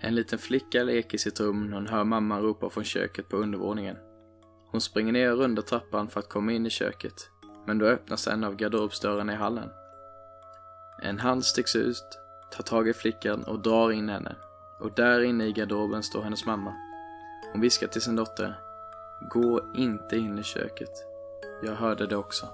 En liten flicka leker i sitt rum när hon hör mamman ropa från köket på undervåningen. Hon springer ner och rundar trappan för att komma in i köket, men då öppnas en av garderobsdörrarna i hallen. En hand sticks ut, tar tag i flickan och drar in henne. Och där inne i garderoben står hennes mamma. Hon viskar till sin dotter. Gå inte in i köket. Jag hörde det också.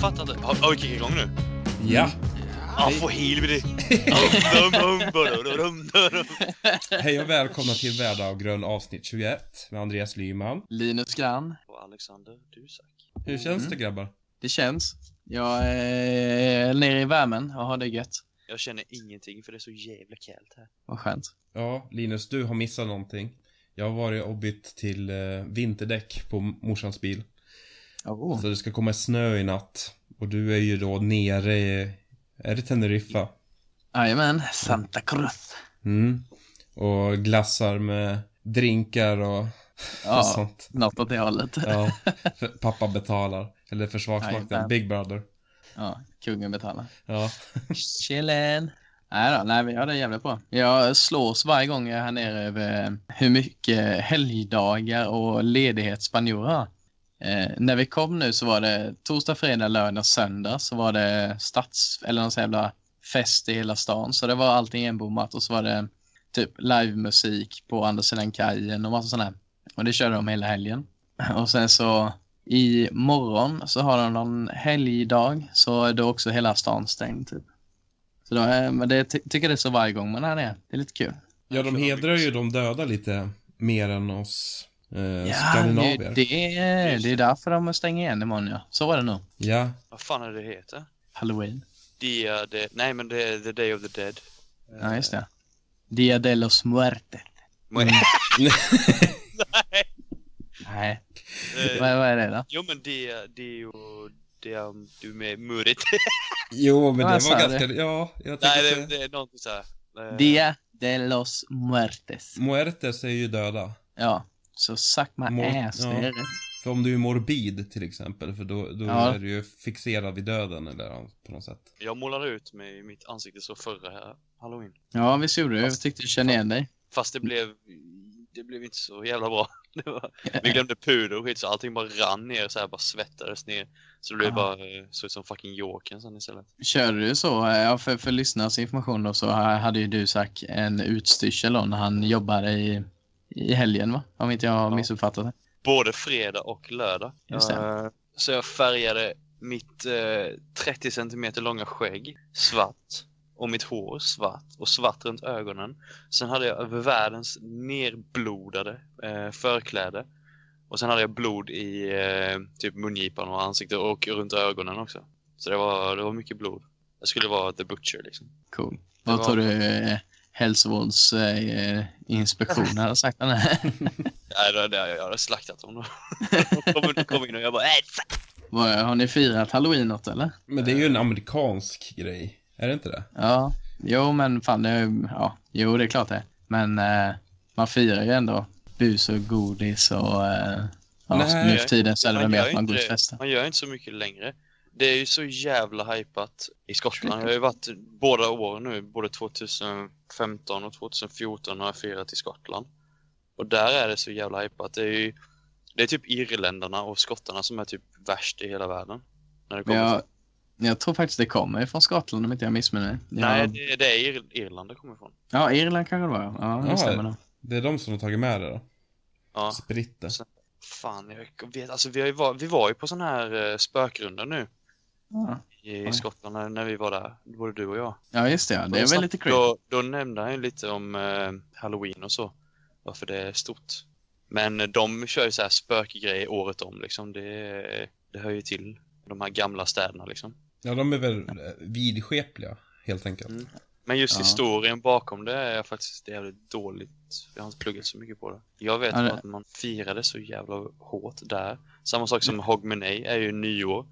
Fattar inte. Har vi kickat igång nu? Ja, Ja, dum. hej och välkomna till Värdeavgrund avsnitt 21 med Andreas Lyman. Linus Grann. Och Alexander Dusak. Hur känns Mm. det grabbar? Det känns. Jag är nere i värmen och har det gött. Jag känner ingenting för det är så jävla kallt här. Vad skönt. Ja, Linus, du har missat någonting. Jag har varit och bytt till eh, vinterdäck på morsans bil. Oh. Så det ska komma snö i natt. Och du är ju då nere i, är det Teneriffa? Jajamän, Santa Cruz. Mm. Och glassar med drinkar och, och Ja, sånt. något åt det hållet. Ja, Ja, pappa betalar. Eller Försvarsmakten. Big Brother. kungen betalar. Ja. Chillen. Nej då, nej vi har det jävligt bra. Jag slås varje gång jag är här nere över hur mycket helgdagar och ledighet spanjorer har. Eh, när vi kom nu så var det torsdag, fredag, lördag, söndag så var det stads eller någon sån jävla fest i hela stan. Så det var allting enbommat och så var det typ livemusik på andra sidan kajen och massa sånt här. Och det körde de hela helgen. Och sen så i morgon så har de någon helgdag så är då också hela stan stängd typ. Så då är, men det ty- tycker jag det är så varje gång man är nere. Det är lite kul. Ja, de hedrar ju de döda lite mer än oss eh, skandinavier. det, det, är, det är därför de stänger igen imorgon ja. Så var det nog. Ja, Vad fan är det heter? Halloween. Dia de... Nej men det är The Day of the Dead. Ja, just det. Dia de los muertes. Men, Nej. Nej, Eh, vad, vad är det då? Jo men det, det är ju... Det är du med muret. jo, men Vad det var du? ganska, ja, jag Nej det, det är någonting såhär. Eh, Dia de los muertes. Muertes är ju döda. Ja, så suck my Mor- ass. ja. Det är rätt. För om du är morbid till exempel, för då, då Ja. är du ju fixerad vid döden eller på något sätt. Jag målade ut med mitt ansikte så förra här halloween. Ja, visst gjorde du. Jag tyckte du kände igen dig. Fast det blev, det blev inte så jävla bra. Det var, vi glömde puder och skit så allting bara rann ner så här bara svettades ner. Så det blev Ah. bara, eh, såg ut som fucking Jokern sen istället. Körde du så, ja, för, för lyssnarnas information då, så hade ju du sagt en utstyrsel då när han jobbade i, i helgen va? Om inte jag har Ja. missuppfattat det. Både fredag och lördag. Just det. Eh, Så jag färgade mitt eh, 30 cm långa skägg svart. Och mitt hår svart och svart runt ögonen. Sen hade jag världens nerblodade eh, förkläde. Och sen hade jag blod i eh, typ mungipan och ansiktet och runt ögonen också. Så det var, det var mycket blod. Jag skulle vara the butcher liksom. Cool. Vad var- tror du eh, hälsovårdsinspektionen inspektionen hade sagt det här? Nej, det, det, jag hade slaktat dem då. De kom, in och jag bara äh, Har ni firat halloween något eller? Men det är ju en amerikansk grej, är det inte det? Ja, jo men fan det är, ja, jo det är klart det. Men eh, man firar ju ändå bus och godis och eh, ja, nu för tiden så är det mer att man går och festar. Man gör inte så mycket längre. Det är ju så jävla hypat i Skottland. Jag har ju varit båda åren nu, både 2015 och 2014 har jag firat i Skottland. Och där är det så jävla hypat. Det är ju det är typ irländarna och skottarna som är typ värst i hela världen. När det kommer jag, jag tror faktiskt det kommer från Skottland om inte jag missminner mig. till... Ja, Nej, det, det är Ir Irland det kommer ifrån. ja, Irland kanske det var. Ja, det Ja, stämmer nog. Det är de som har tagit med det då? Ja, Spritter. fan jag vet, alltså vi, har ju var, vi var ju på sån här uh, spökrunda nu Ja. i Oj. Skottland när, när vi var där, både du och jag. ja, just det. Ja. Det är väl lite creepy. Då, då nämnde han ju lite om eh, Halloween och så. Varför det är stort. Men de kör ju så här spökgrejer året om liksom. Det, det hör ju till de här gamla städerna liksom. Ja, de är väl eh, vidskepliga, helt enkelt. Mm. Men just Ja. historien bakom det är faktiskt jävligt dåligt. Jag har inte pluggat så mycket på det. Jag vet Ja, det- att man firade så jävla hårt där. Samma sak som Hogmanay är ju nyår.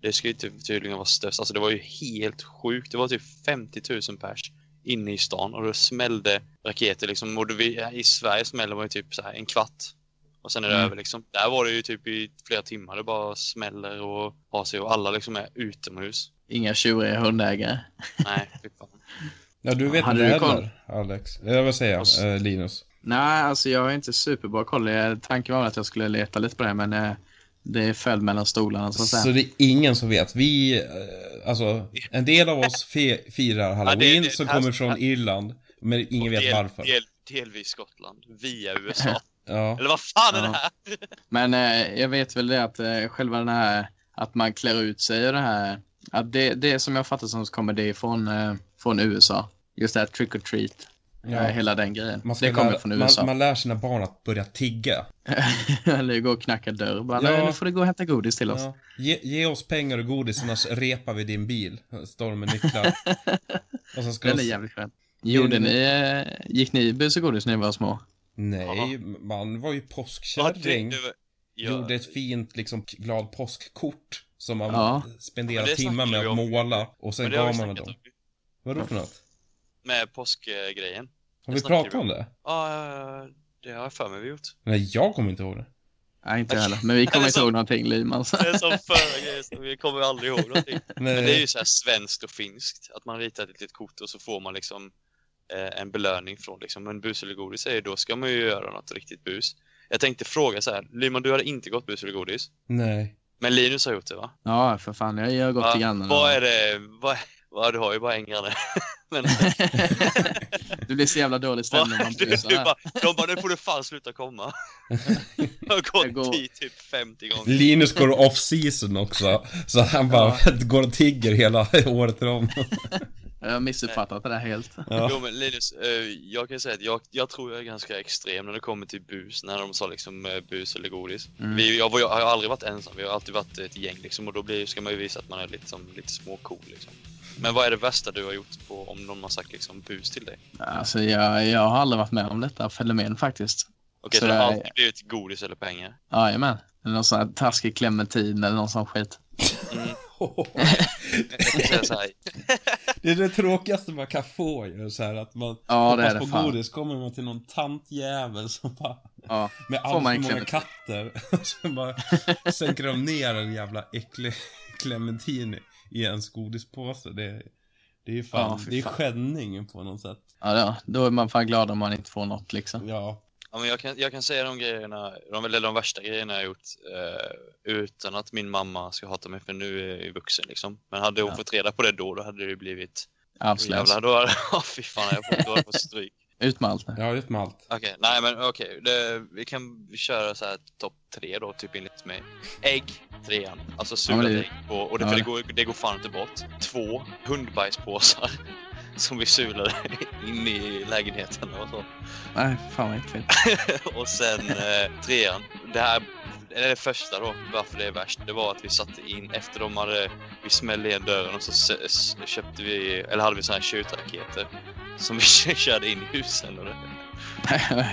Det ska ju typ, tydligen vara störst. Alltså det var ju helt sjukt. Det var typ 50 000 pers inne i stan och då smällde raketer liksom. Och vi, I Sverige smäller man ju typ så här en kvart. Och sen är det Mm. över liksom. Där var det ju typ i flera timmar. Det bara smäller och har sig och alla liksom är utomhus. Inga tjuriga hundägare. Nej, fy fan. Ja, du vet inte heller, Alex. Jag vill säga, Och- eh, Linus. Nej, alltså jag har inte superbra koll. Tanken var att jag skulle leta lite på det, men eh, det föll mellan stolarna så att säga. Så det är ingen som vet. Vi, eh, alltså, en del av oss fe- firar halloween det- som här- kommer från Irland, men ingen Och vet del, varför. Del, delvis Skottland. Via USA. Ja. Eller vad fan är Ja. det här? Men eh, jag vet väl det att eh, själva den här att man klär ut sig och det här. Att det, det som jag fattar som kommer det från, eh, från USA. Just det här trick or treat. Ja. Hela den grejen. Man, Det kommer lära, från USA. man, man lär sina barn att börja tigga. Eller gå och knacka dörr. Bara, Ja. Nu får du gå och hämta godis till oss. Ja. Ge, ge oss pengar och godis, annars repar vi din bil. Står de med nycklar. Och så ska Den är jävligt skön. Gjorde ni, eh, gick ni bus och godis när ni var små? Nej, man var ju påskkärring. ja, Gjorde ett fint, liksom, glad påskkort. Som man Ja. spenderade timmar med att måla. Och sen gav man dem. Vadå för något? Med påskgrejen. Har vi pratat om det? Ja, det har jag för mig vi gjort. Nej, jag kommer inte ihåg det. Nej, inte jag heller. Men vi kommer inte ihåg någonting, Liman. Det är som förra grejen, vi kommer aldrig ihåg någonting. Nej. Men det är ju så här svenskt och finskt, att man ritar ett litet kort och så får man liksom eh, en belöning från liksom. Men bus eller godis är ju, då ska man ju göra något riktigt bus. Jag tänkte fråga så här, Lyman du hade inte gått bus eller godis? Nej. Men Linus har gjort det va? Ja, för fan. Jag har gått Va? till grannen. Vad är det, vad, vad, du har ju bara en granne. Men det blir så jävla dålig stämning när man du, busar du här. bara, de bara, nu får du fan sluta komma. jag har gått Jag går- dit typ 50 gånger. Linus går off season också. Så han bara går och tigger hela året om. Jag har missuppfattat det där helt. Ja. Jo men Linus, eh, jag kan säga att jag, jag tror jag är ganska extrem när det kommer till bus, när de sa liksom eh, bus eller godis. Mm. Vi, jag, jag har aldrig varit ensam, vi har alltid varit ett gäng liksom och då blir, ska man ju visa att man är lite, som, lite småcool liksom. Men vad är det värsta du har gjort på, om någon har sagt liksom bus till dig? Alltså, jag, jag har aldrig varit med om detta fenomen faktiskt. Okej, Så så det har alltid blivit godis eller pengar? Jajamän. Eller någon sån här taskig clementin eller någon sån skit. Mm. Det är det tråkigaste man kan få ju, så här att man Ja, det hoppas det på fan. godis, kommer man till någon tantjävel som bara, Ja. med man för många clementin. katter, och så bara sänker de ner en jävla äcklig clementin i ens godispåse. Det, det är fan, Ja, det är fan. skändning på något sätt. Ja, då, då är man fan glad om man inte får något liksom. Ja, Ja, men jag, kan, jag kan säga de grejerna, de, eller de värsta grejerna jag gjort eh, utan att min mamma ska hata mig för nu är jag ju vuxen liksom. Men hade hon Ja. fått reda på det då, då hade det ju blivit... Arvslös. Jävlar, då hade... Ja, fy fan, jag fått, då hade jag fått stryk. Ut med allt nu. ja ut med allt. Okej, nej men okej. det- Vi kan vi köra så här topp tre då, typ enligt mig. Ägg, trean. Alltså Ja, sulat det- ägg. på- Och det, ja, det- går, det går fan inte bort. Två, hundbajspåsar. Som vi sulade in i lägenheten och så. Nej, fan vad äckligt. och sen eh, trean. Det här, eller det första då, varför det är värst, det var att vi satte in, efter de hade, vi smällde igen dörren och så köpte vi, eller hade vi såna här tjutraketer. Som vi körde in i husen. Och det,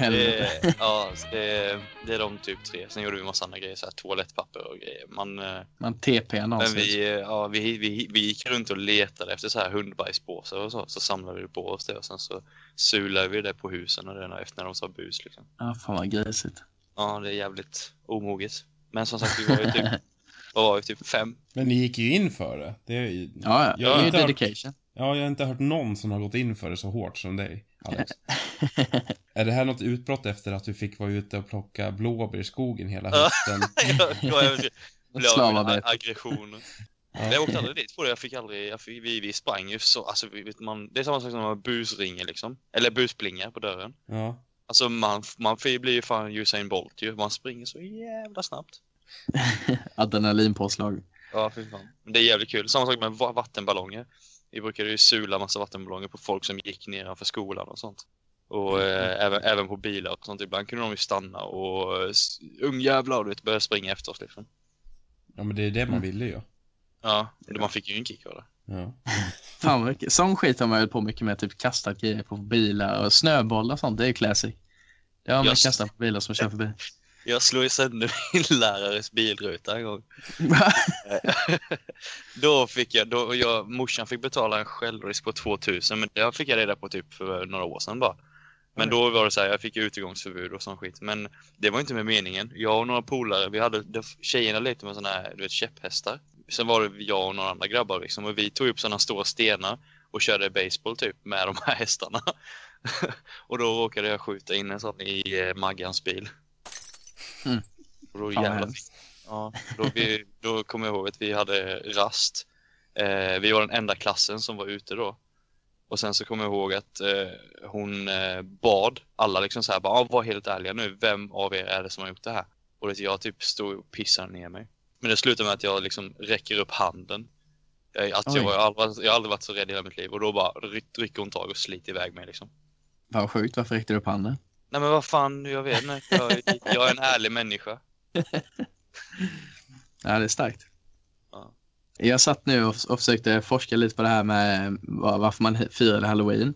det, ja, det, det är de typ tre. Sen gjorde vi massa andra grejer, så här toalettpapper och grejer. Man, eh, Man TP men någonstans. vi, eh, ja, vi, vi, vi gick runt och letade efter så här hundbajspåsar och så. Så samlade vi på oss det och sen så sulade vi det på husen och det efter när de sa bus liksom. Ja, fan vad grisigt. Ja, det är jävligt omoget. Men som sagt, vi var ju typ, vad var vi, typ fem? Men ni gick ju in för det. det är, ju- Ja, ja. Jag det har är ju inte hört- dedication. ja, jag har inte hört någon som har gått in för det så hårt som dig, Alex. är det här något utbrott efter att du fick vara ute och plocka blåbär i skogen hela Ja. hösten? jag, jag, med aggressioner. Men Jag åkte aldrig dit på det, jag fick aldrig, jag fick, vi, vi sprang ju så, alltså vi, vet man, det är samma sak som när man busringer liksom. Eller busplingar på dörren. Ja. Alltså man, man blir ju fan Usain Bolt ju, man springer så jävla snabbt. Adrenalinpåslag. Ja, fy fan. Men det är jävligt kul. Samma sak med va- vattenballonger. Vi brukade ju sula massa vattenballonger på folk som gick nedanför skolan och sånt. Och eh, även, även på bilar och sånt. Ibland kunde de ju stanna och eh, s- ungjävlar du vet, börja springa efter oss liksom. ja, men det är det man ville ju. Ja, och man fick ju en kick av det. Ja. Fan mycket. Sån skit har man väl på mycket med. Typ kastat grejer på bilar och snöbollar och sånt. Det är ju classic. Det har man Just. kastat på bilar som kör förbi. Jag slog ju sönder min lärares bilruta en gång. då fick jag, då jag, morsan fick betala en självrisk på 2000 men det fick jag reda på typ för några år sedan bara. Men då var det så här, jag fick utegångsförbud och sån skit. Men det var inte med meningen. Jag och några polare, vi hade, tjejerna lite med såna här, du vet, käpphästar. Sen var det jag och några andra grabbar liksom. Och vi tog upp sådana stora stenar och körde baseball typ med de här hästarna. och då råkade jag skjuta in en sån i eh, Maggans bil. Mm. Och då hemskt. Ja, då, vi, då kommer jag ihåg att vi hade rast. Eh, vi var den enda klassen som var ute då. Och sen så kommer jag ihåg att eh, hon eh, bad alla liksom så här, bara, ah, var helt ärliga nu, vem av er är det som har gjort det här? Och vet, jag typ stod och pissade ner mig. Men det slutar med att jag liksom räcker upp handen. Jag, att jag, Oj. var, aldrig, jag har aldrig varit så rädd i hela mitt liv och då bara ryck- rycker hon tag och sliter iväg mig liksom. Vad sjukt, varför räckte du upp handen? Nej men vad fan, jag vet inte. Jag, jag är en ärlig människa. Ja, det är starkt. Ja. Jag satt nu och, och försökte forska lite på det här med var, varför man firade halloween.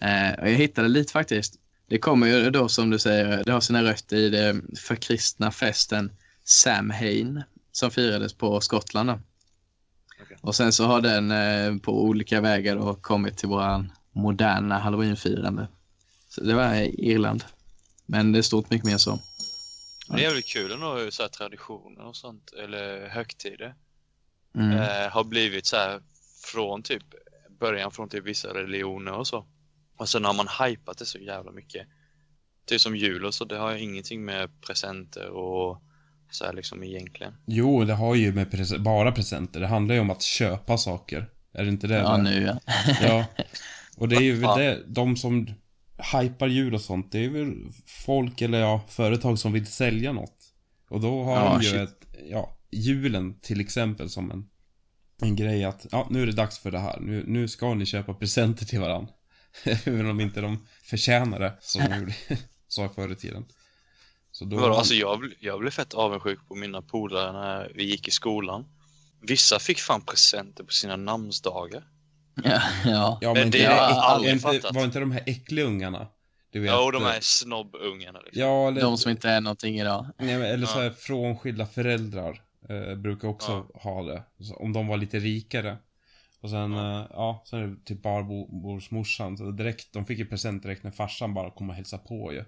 Eh, och jag hittade lite faktiskt. Det kommer ju då som du säger, det har sina rötter i den förkristna festen Samhain som firades på Skottland. Okej. Och sen så har den eh, på olika vägar då kommit till våran moderna halloweenfirande. Så det var Irland. Men det är stort mycket mer så. Det är jävligt kul ändå så här traditioner och sånt, eller högtider, Mm. eh, har blivit så här från typ början från typ vissa religioner och så. Och sen har man hypat det så jävla mycket. Typ som jul och så, det har ingenting med presenter och så här liksom egentligen. Jo, det har ju med prese- bara presenter. Det handlar ju om att köpa saker. Är det inte det? Ja, det? nu ja. Ja. Och det är ju det, de som hypar jul och sånt, det är väl folk eller ja, företag som vill sälja något. Och då har Ja, de ju shit. ett, ja, julen till exempel som en, en grej att, ja, nu är det dags för det här. Nu, nu ska ni köpa presenter till varandra. Även om inte de förtjänar det, som de gjorde, sa förr i tiden. Så då... Vadå, alltså jag, jag blev fett avundsjuk på mina polare när vi gick i skolan. Vissa fick fan presenter på sina namnsdagar. ja, ja. Ja, Men det har jag aldrig inte, fattat. var inte de här äckliga ungarna? Du vet, Ja, och de eh, här snobbungarna liksom. Ja, eller, De som inte är någonting idag. nej, men, eller så Ja. här frånskilda föräldrar eh, brukar också ha det. Så, om de var lite rikare. Och sen, Ja. ja, ja så är det typ barbordsmorsan. Så direkt, de fick ju present direkt när farsan bara kom och hälsade på ju.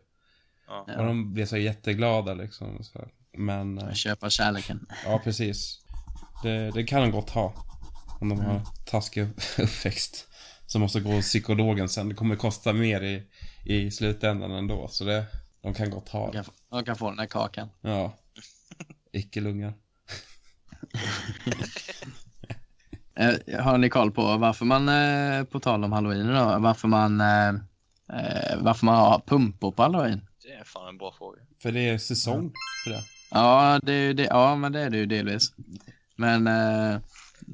Ja. Och de blev så jätteglada liksom. Så. Men, eh, Köpa kärleken. ja precis. Det, det kan de gott ha. Om de har taskig uppväxt. Så måste gå hos psykologen sen. Det kommer kosta mer i, i slutändan ändå. Så det, de kan gott ha De kan, de kan få den här kakan. Ja. Äckelungar. Eh, har ni koll på varför man, eh, på tal om halloween då, varför man, varför man har pumpor på halloween? Det är fan en bra fråga. För det är säsong för det. Ja, det det, ja men det är det ju delvis. Men eh,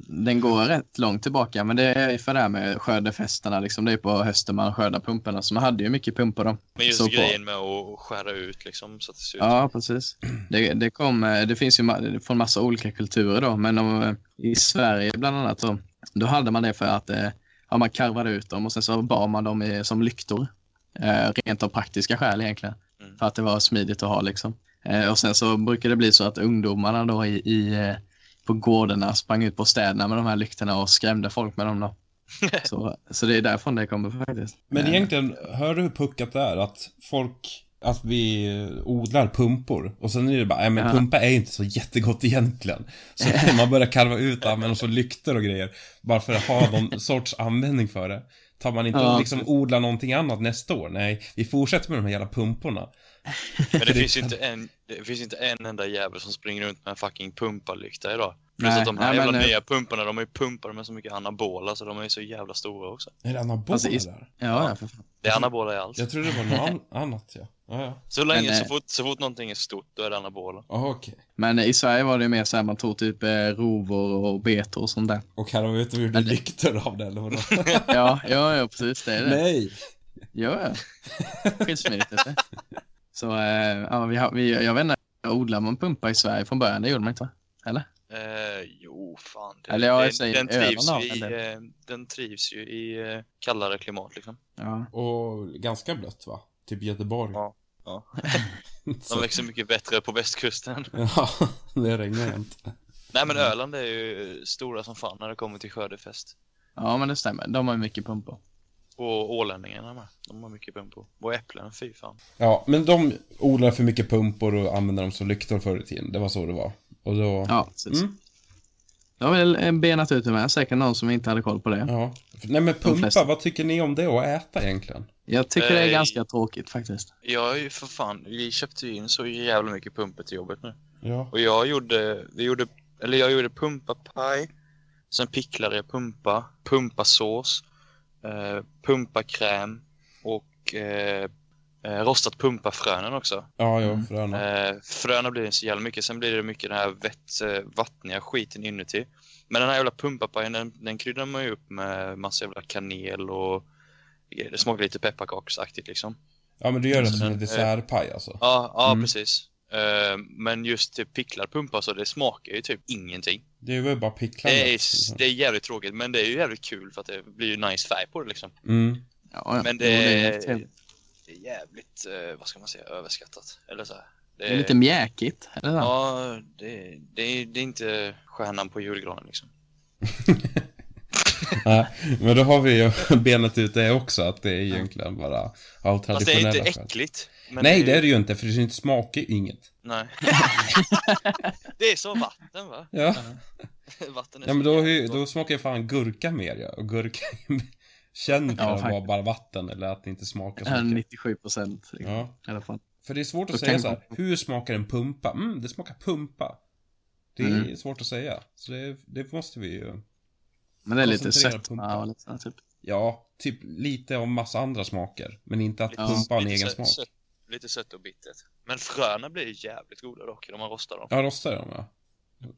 den går rätt långt tillbaka, men det är för det här med skördefesterna liksom. Det är på hösten man skördar pumporna, så man hade ju mycket pumpor då. Men just Så på- grejen med att skära ut liksom så att det ser ut. Ja, precis. Det, det, kom, eh, det finns ju ma- från massa olika kulturer då, men om, eh, i Sverige bland annat då, då hade man det för att eh, ja, man karvade ut dem och sen så bar man dem i, som lyktor. Eh, rent av praktiska skäl egentligen. Mm. För att det var smidigt att ha liksom. Eh, och sen så brukar det bli så att ungdomarna då i, i, eh, på gårdarna sprang ut på städerna med de här lyktorna och skrämde folk med dem då. så, så det är därifrån det kommer faktiskt. Men Eh, egentligen, hör du hur puckat det är? Att folk, att vi odlar pumpor. Och sen är det bara, nej men Ja. pumpa är inte så jättegott egentligen. Så man börjar karva ut använda så lyktor och grejer. Bara för att ha någon sorts användning för det. Tar man inte Ja, liksom odlar någonting annat nästa år? Nej, vi fortsätter med de här jävla pumporna. Men det finns ju inte en, det finns inte en enda jävel som springer runt med en fucking pumpalykta idag. Plus Nej, att de här nej, jävla men, eh, nya pumparna, de är ju pumpade med så mycket anabola så de är ju så jävla stora också. Är det anabola Alltså, is- där? Ja, ja, för fan. Det är anabola i allt. Jag trodde det var något an- annat ja. Ja, ja. Så länge, Men, så eh, fort, så fort någonting är stort, då är det anabola. Jaha, okej. Men eh, i Sverige var det ju mer så här, man tog typ eh, rovor och betor och sånt där. Och ut och gjorde Men det- lyktor av det eller vadå? Ja, ja, ja precis det är det. Nej! Ja, ja. Du. Så eh, ja, vi har, vi, jag vet inte, odlar man pumpa i Sverige från början? Det gjorde man inte va? Eller? Eh, jo, fan. Det, Eller ja, den, jag säger den, trivs i, eh, den trivs ju i eh, kallare klimat liksom. Ja. Och ganska blött va? Typ Göteborg. Ja. Ja. De växer mycket bättre på västkusten. Ja, det regnar jämt. Nej men Öland är ju stora som fan när det kommer till skördefest. Ja, men det stämmer. De har ju mycket pumpor. Och ålänningarna med. De har mycket pumpor. Och äpplen, fy fan. Ja, men de odlar för mycket pumpor och använder dem som lyktor förr i tiden. Det var så det var. Och då... Ja, precis. Mm. Det har väl eh, benat ut det med. Säkert någon som inte hade koll på det. Ja. Nej men pumpa, vad tycker ni om det att äta egentligen? Jag tycker det är Eh, ganska tråkigt faktiskt. Jag är ju för fan, vi köpte ju in så jävla mycket pumpor till jobbet nu. Ja. Och jag gjorde, vi gjorde, eller jag gjorde pumpapaj. Sen picklade jag pumpa, pumpasås, pumpakräm och eh, eh, rostat pumpafrönen också. Ja, ja, Mm. fröna. Eh, fröna blir det inte så jävla mycket, sen blir det mycket den här vett, eh, vattniga skiten inuti. Men den här jävla pumpapajen, den, den kryddar man ju upp med massa jävla kanel och det smakar lite pepparkaksaktigt liksom. Ja, men du gör det så som den- en dessertpaj alltså. Ja, ja Mm. precis. Eh, men just typ picklad pumpa så det smakar ju typ ingenting. Det är väl bara picklande. Det är, det är jävligt tråkigt men det är ju jävligt kul för att det blir ju nice färg på det liksom. Mm. Ja, ja. Men Jo, det är, det är jävligt, eh, vad ska man säga, överskattat. Eller så här. Det det är lite mjäkigt. Eller? Ja, det, det, är, det är inte stjärnan på julgranen liksom. Nej, men då har vi ju benat ut det också, att det är egentligen bara av Fast det är traditionella inte skäl. äckligt. Men Nej, det är det ju inte, för det inte smakar ju inget. Nej. det är så vatten va? Ja, vatten är ja men så då, då smakar ju fan gurka mer ja. Och gurka känd för Ja, att vara bara vatten, eller att det inte smakar så Ja, mycket. 97 procent liksom, Ja. i alla fall. För det är svårt att Då säga så här, hur smakar en pumpa? Mm, det smakar pumpa. Det är Mm. svårt att säga. Så det, det måste vi ju... Men det är lite sött ja, och lite sånt, typ. Ja, typ lite av massa andra smaker. Men inte att Lite- pumpa har en egen sött- smak. Lite sött och bittert. Men fröna blir ju jävligt goda dock om man rostar dem. Ja, rostar de ja.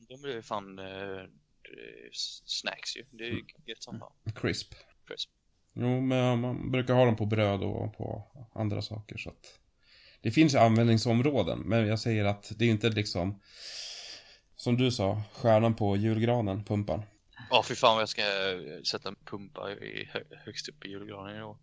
De blir ju fan eh, eh, snacks ju. Det är ju gött som fan. Crisp. Crisp. Jo, men man brukar ha dem på bröd och på andra saker så att... Det finns användningsområden, men jag säger att det är inte liksom... Som du sa, stjärnan på julgranen, pumpan. Ja, fy fan vad jag ska eh, sätta en pumpa i, hö, högst upp i julgranen i år.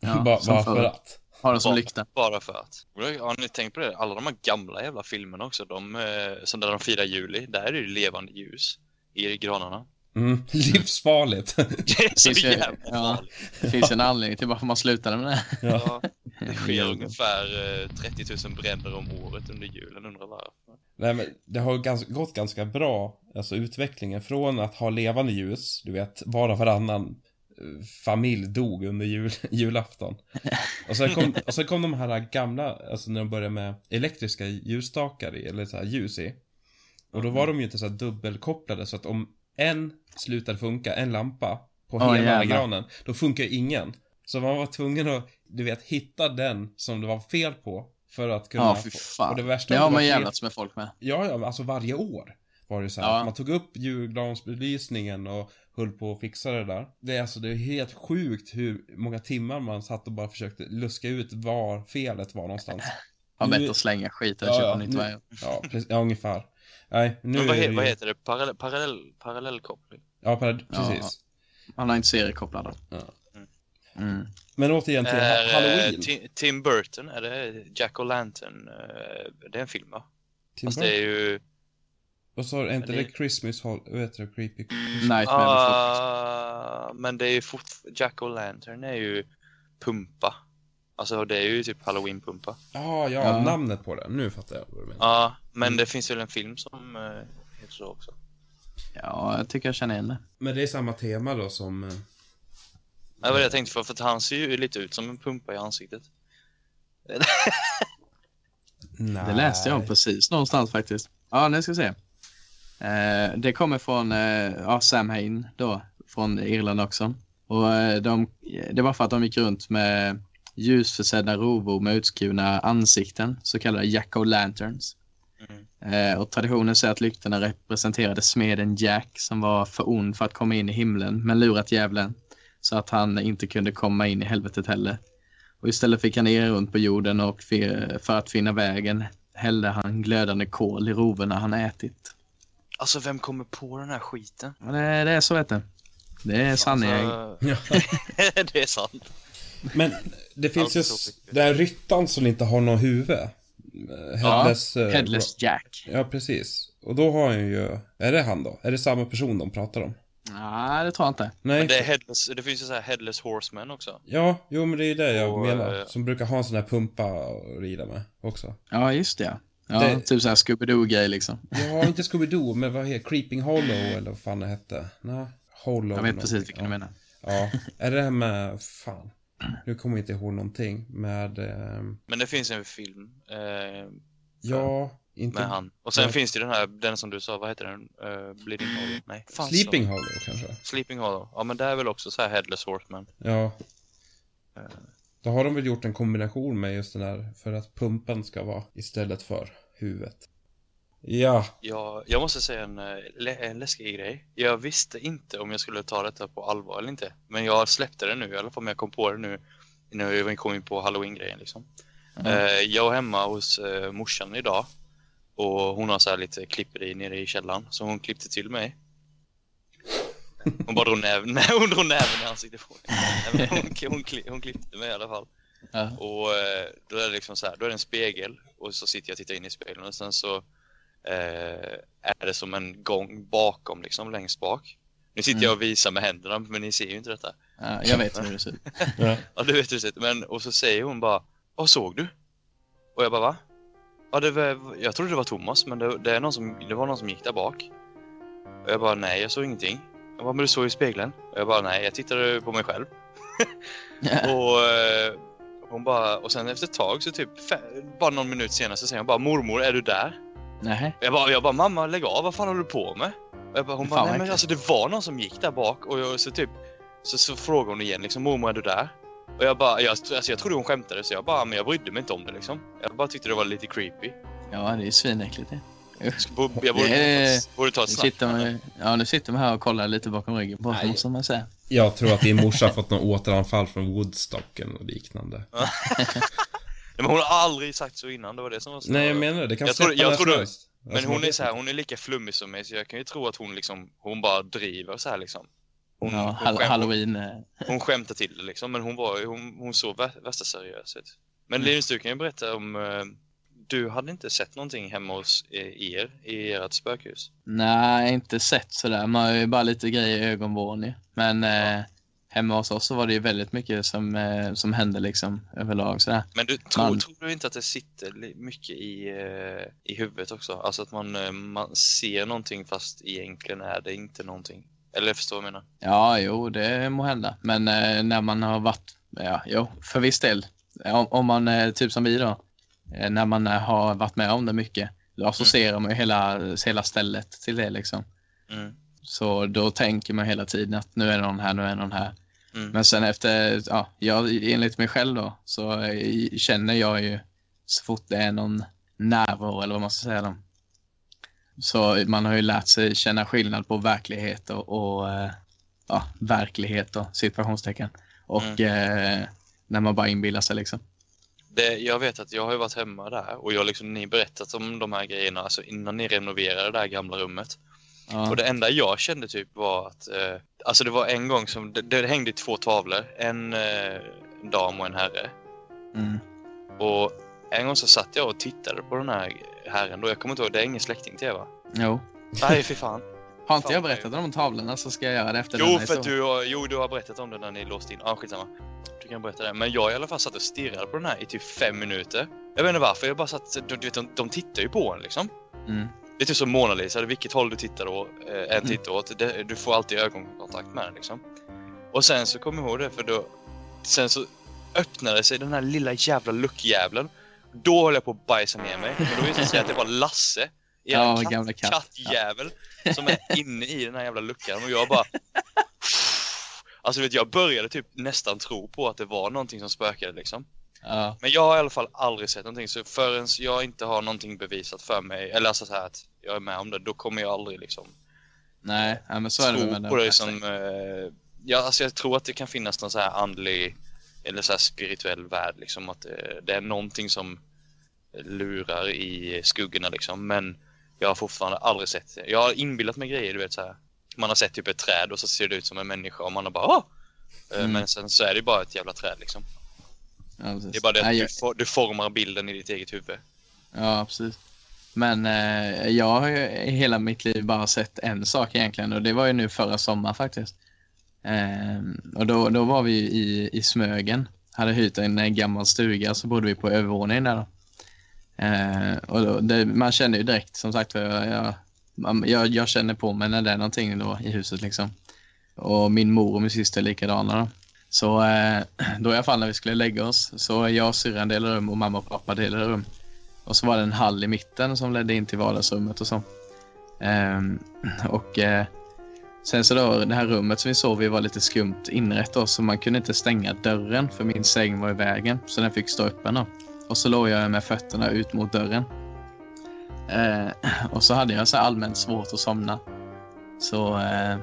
Ja, bara för att. Ha det som Bara- lykta. Bara för att. Har ni tänkt på det? Alla de här gamla jävla filmerna också, de, eh, som där de firar juli, där är det ju levande ljus i granarna. Mm, livsfarligt. Det är så Finns ju- jävla ja. Det finns en anledning till varför man slutade med det. Ja, det sker ungefär eh, 30 000 bränder om året under julen, undrar varför. Nej, men det har ganska, gått ganska bra, alltså utvecklingen från att ha levande ljus, du vet, bara varannan eh, familj dog under jul, julafton. Och sen, kom, och sen kom de här gamla, alltså när de började med elektriska ljusstakar i, eller så här ljus i. Och då var de ju inte så här dubbelkopplade, så att om en slutade funka, en lampa, på Ja, hela jävlar. granen, då funkar ju ingen. Så man var tvungen att, du vet, hitta den som det var fel på, för att kunna Ja, fy få- fan. Och det värsta Det har man jävlats med folk med. Ja, ja, alltså varje år var det så här. Ja. Man tog upp julgransbelysningen och höll på att fixa det där. Det är alltså, det är helt sjukt hur många timmar man satt och bara försökte luska ut var felet var någonstans. Har Nu- bett att slänga skiten och Ja, köpa ja, nytt nu-. Ja, precis, ja ungefär. Nej, nu Men vad, är he, det ju... vad heter det? Parallell, parallell, parallellkoppling? Ja, par- Ja. precis. Man har inte seriekopplad. Ja. Mm. Men återigen till Är, eh, Halloween. Ti- Tim Burton, är det Jack O'Lantern? eh, Det är en film va? Tim Fast det är ju... Vad sa du, är inte det- det Christmas Hall... Vad heter det? Creepy... Nightmare Christmas. Ah, men det är ju fort... Jack O'Lantern är ju pumpa. Alltså det är ju typ halloween-pumpa. Ah, ja, Ja. namnet på det. Nu fattar jag vad du menar. Ja, men Mm. det finns väl en film som eh, heter så också. Ja, jag tycker jag känner igen det. Men det är samma tema då som... eh, Det var det jag tänkte för, för att han ser ju lite ut som en pumpa i ansiktet. Nej. Det läste jag om precis någonstans faktiskt. Ja, nu ska vi se. Eh, det kommer från eh, Sam Hain då, från Irland också. Och eh, de, det var för att de gick runt med ljusförsedda rovor med utskurna ansikten, så kallade Jack-o'-lanterns. Mm. Eh, och traditionen säger att lyktorna representerade smeden Jack som var för ond för att komma in i himlen, men lurat djävulen så att han inte kunde komma in i helvetet heller. Och istället fick han ner runt på jorden och för att finna vägen hällde han glödande kol i rovorna han ätit. Alltså vem kommer på den här skiten? Och det, det är så vet du. Det är sanning. Alltså, Ja. det är sant. Men det finns ju den här ryttaren som inte har något huvud. Eh, Headless... eh, Headless Jack. Ja, precis. Och då har han ju... Är det han då? Är det samma person de pratar om? Nej, det tror jag inte. Nej. Men det, är headless, det finns ju så här headless horseman också. Ja, jo men det är det jag Och, menar. eh, Som brukar ha en sån här pumpa att rida med också. Ja, just det. Ja, Det- typ såhär Scooby-Doo-grej liksom. Ja, inte Scooby-Doo, men vad heter Creeping Hollow eller vad fan det hette? Nej, Hollow. Jag vet någonting. precis vilken ja. du menar. Ja, är det här med, fan. Nu kommer jag inte ihåg någonting med, ehm, Men det finns en film eh, ja, inte... med han. Och sen Nej. finns det den här, den som du sa, vad heter den? Uh, Bleeding Hollow? Nej, fan, Sleeping så. Hollow kanske? Sleeping Hollow. Ja men det är väl också så här headless horseman. Ja. Eh. Då har de väl gjort en kombination med just den här, för att pumpen ska vara istället för huvudet. Ja, Jag, jag måste säga en, eh, en läskig grej. Jag visste inte om jag skulle ta detta på allvar eller inte. Men jag släppte det nu, i alla fall om jag kom på det nu. När vi kom in på halloween-grejen liksom. Eh, jag var hemma hos uh, morsan idag. Och hon har så här lite klipperi nere i källaren. Så hon klippte till mig. Hon bara drog näven, nej, hon drog näven i ansiktet på mig. Hon, hon, hon klippte mig i alla fall. Ja. Och eh, då är det liksom så här, då är det en spegel och så sitter jag och tittar in i spegeln och sen så eh, är det som en gång bakom liksom längst bak. Nu sitter Mm. jag och visar med händerna men ni ser ju inte detta. Ja, jag vet hur det ser ut. ja. Ja du vet hur det ser ut. Men och så säger hon bara Vad såg du? Och jag bara va? Ja det var, jag trodde det var Thomas men det, det, är någon som, det var någon som gick där bak. Och jag bara nej jag såg ingenting. Bara men du såg i spegeln? Och jag bara nej jag tittade på mig själv. Och eh, hon bara, och sen efter ett tag så typ, bara någon minut senare så säger hon bara mormor är du där? Nej. Jag bara, jag bara mamma lägg av, vad fan håller du på med? Och jag bara, hon bara, nej men alltså det var någon som gick där bak och jag, så typ, så, så frågade hon igen liksom mormor är du där? Och jag bara, jag, alltså, jag trodde hon skämtade så jag bara, men jag brydde mig inte om det liksom. Jag bara tyckte det var lite creepy. Ja, det är svinäckligt det. Jag, borde, Det- ta, borde ta Nu ett snack. sitter, man, ja, nu sitter man här och kollar lite bakom ryggen på Nej. måste man säga. Jag tror att din morsa har fått något återanfall från Woodstock eller något liknande. Nej, men hon har aldrig sagt så innan, det var det som var så. Nej, jag menar det. Kan Jag tror- jag tror. Men Alltså, hon är så här, hon är lika flummig som mig så jag kan ju tro att hon liksom, hon bara driver så här liksom. Hon, Ja, hon, hall- skäm, halloween. eh, hon skämtar till det liksom, men hon var ju- hon, hon såg vä- värsta seriös ut. Men Mm. Linus, du kan ju berätta om, eh, du hade inte sett någonting hemma hos eh, er, i ert spökhus? Nej, inte sett sådär. Man har ju bara lite grejer i ögonvrån ju. Men eh, hemma hos oss så var det ju väldigt mycket som, eh, som hände liksom överlag sådär. Men du, tror, Man- tror du inte att det sitter mycket i, eh, i huvudet också? Alltså att man, eh, man ser någonting fast egentligen är det inte någonting. Eller förstår du vad jag menar? Ja, jo, det må hända. Men eh, när man har varit, ja, jo, för viss del. Om, om man, typ som vi då, när man eh, har varit med om det mycket, då associerar man ju hela, hela stället till det liksom. Mm. Så då tänker man hela tiden att nu är någon här, nu är någon här. Mm. Men sen efter, ja, jag, enligt mig själv då, så eh, känner jag ju så fort det är någon närvaro eller vad man ska säga då. Så man har ju lärt sig känna skillnad på verklighet och, och eh, ja, verklighet och situationstecken. Och eh, när man bara inbillar sig liksom. Det, jag vet att jag har ju varit hemma där och jag liksom, ni berättat om de här grejerna alltså innan ni renoverade det här gamla rummet. Ja, Och det enda jag kände typ var att, eh, alltså det var en gång som, det, det hängde två tavlor, en eh, dam och en herre. mm, Och en gång så satt jag och tittade på den här herren då, jag kommer inte ihåg, det är ingen släkting till er va? jo. Nej fy fan. Har inte jag berättat om tavlorna så ska jag göra det efter Jo, för att du har, jo, du har berättat om det när ni låste in. Ja, ah, skitsamma. Du kan berätta det. Men jag i alla fall satt och stirrade på den här i typ fem minuter. Jag vet inte varför, jag bara satt, du, du vet, de, de tittar ju på en liksom. Mm. Det är typ som Mona Lisa, vilket håll du tittar då, eh, en Mm. tittar åt. Det, du får alltid ögonkontakt med den liksom. Och sen så kom jag ihåg det, för då, sen så öppnade sig den här lilla jävla luckjävlen. Då höll jag på att bajsa ner mig. Men då visade det sig att det var Lasse, Ja, katt, gamla katt. kattjävel, som är inne i den här jävla luckan. Och jag bara... Alltså vet jag började typ nästan tro på att det var någonting som spökade liksom. Ja, Men jag har i alla fall aldrig sett någonting så förrän jag inte har någonting bevisat för mig, eller alltså så här att jag är med om det, då kommer jag aldrig liksom nej, ja, men så är det med på det som, eh, ja alltså jag tror att det kan finnas någon så här andlig eller så här spirituell värld liksom att det, det är någonting som lurar i skuggorna liksom men jag har fortfarande aldrig sett det. Jag har inbillat mig grejer du vet så här. Man har sett typ ett träd och så ser det ut som en människa och man har bara Åh! Eh, Mm. Men sen så är det bara ett jävla träd liksom. Ja. Det är bara det att Nej, du, for, du formar bilden i ditt eget huvud. Ja, precis. Men eh, jag har ju i hela mitt liv bara sett en sak egentligen och det var ju nu förra sommaren faktiskt. Eh, och då, då var vi i, i Smögen. Hade hyrt en eh, gammal stuga så bodde vi på övervåningen där då. Eh, och då, det, man känner ju direkt som sagt för jag, jag, jag, jag känner på mig när det är någonting då i huset liksom. Och min mor och min syster är likadana då. Så eh, då i alla fall när vi skulle lägga oss så jag och syrran delade rum och mamma och pappa delade rum. Och så var det en hall i mitten som ledde in till vardagsrummet och så. Eh, och eh, sen så då, det här rummet som vi sov i var lite skumt inrett då, så man kunde inte stänga dörren för min säng var i vägen. Så den fick stå öppen då. Och så låg jag med fötterna ut mot dörren. Eh, och så hade jag så allmänt svårt att somna. Så eh, eh,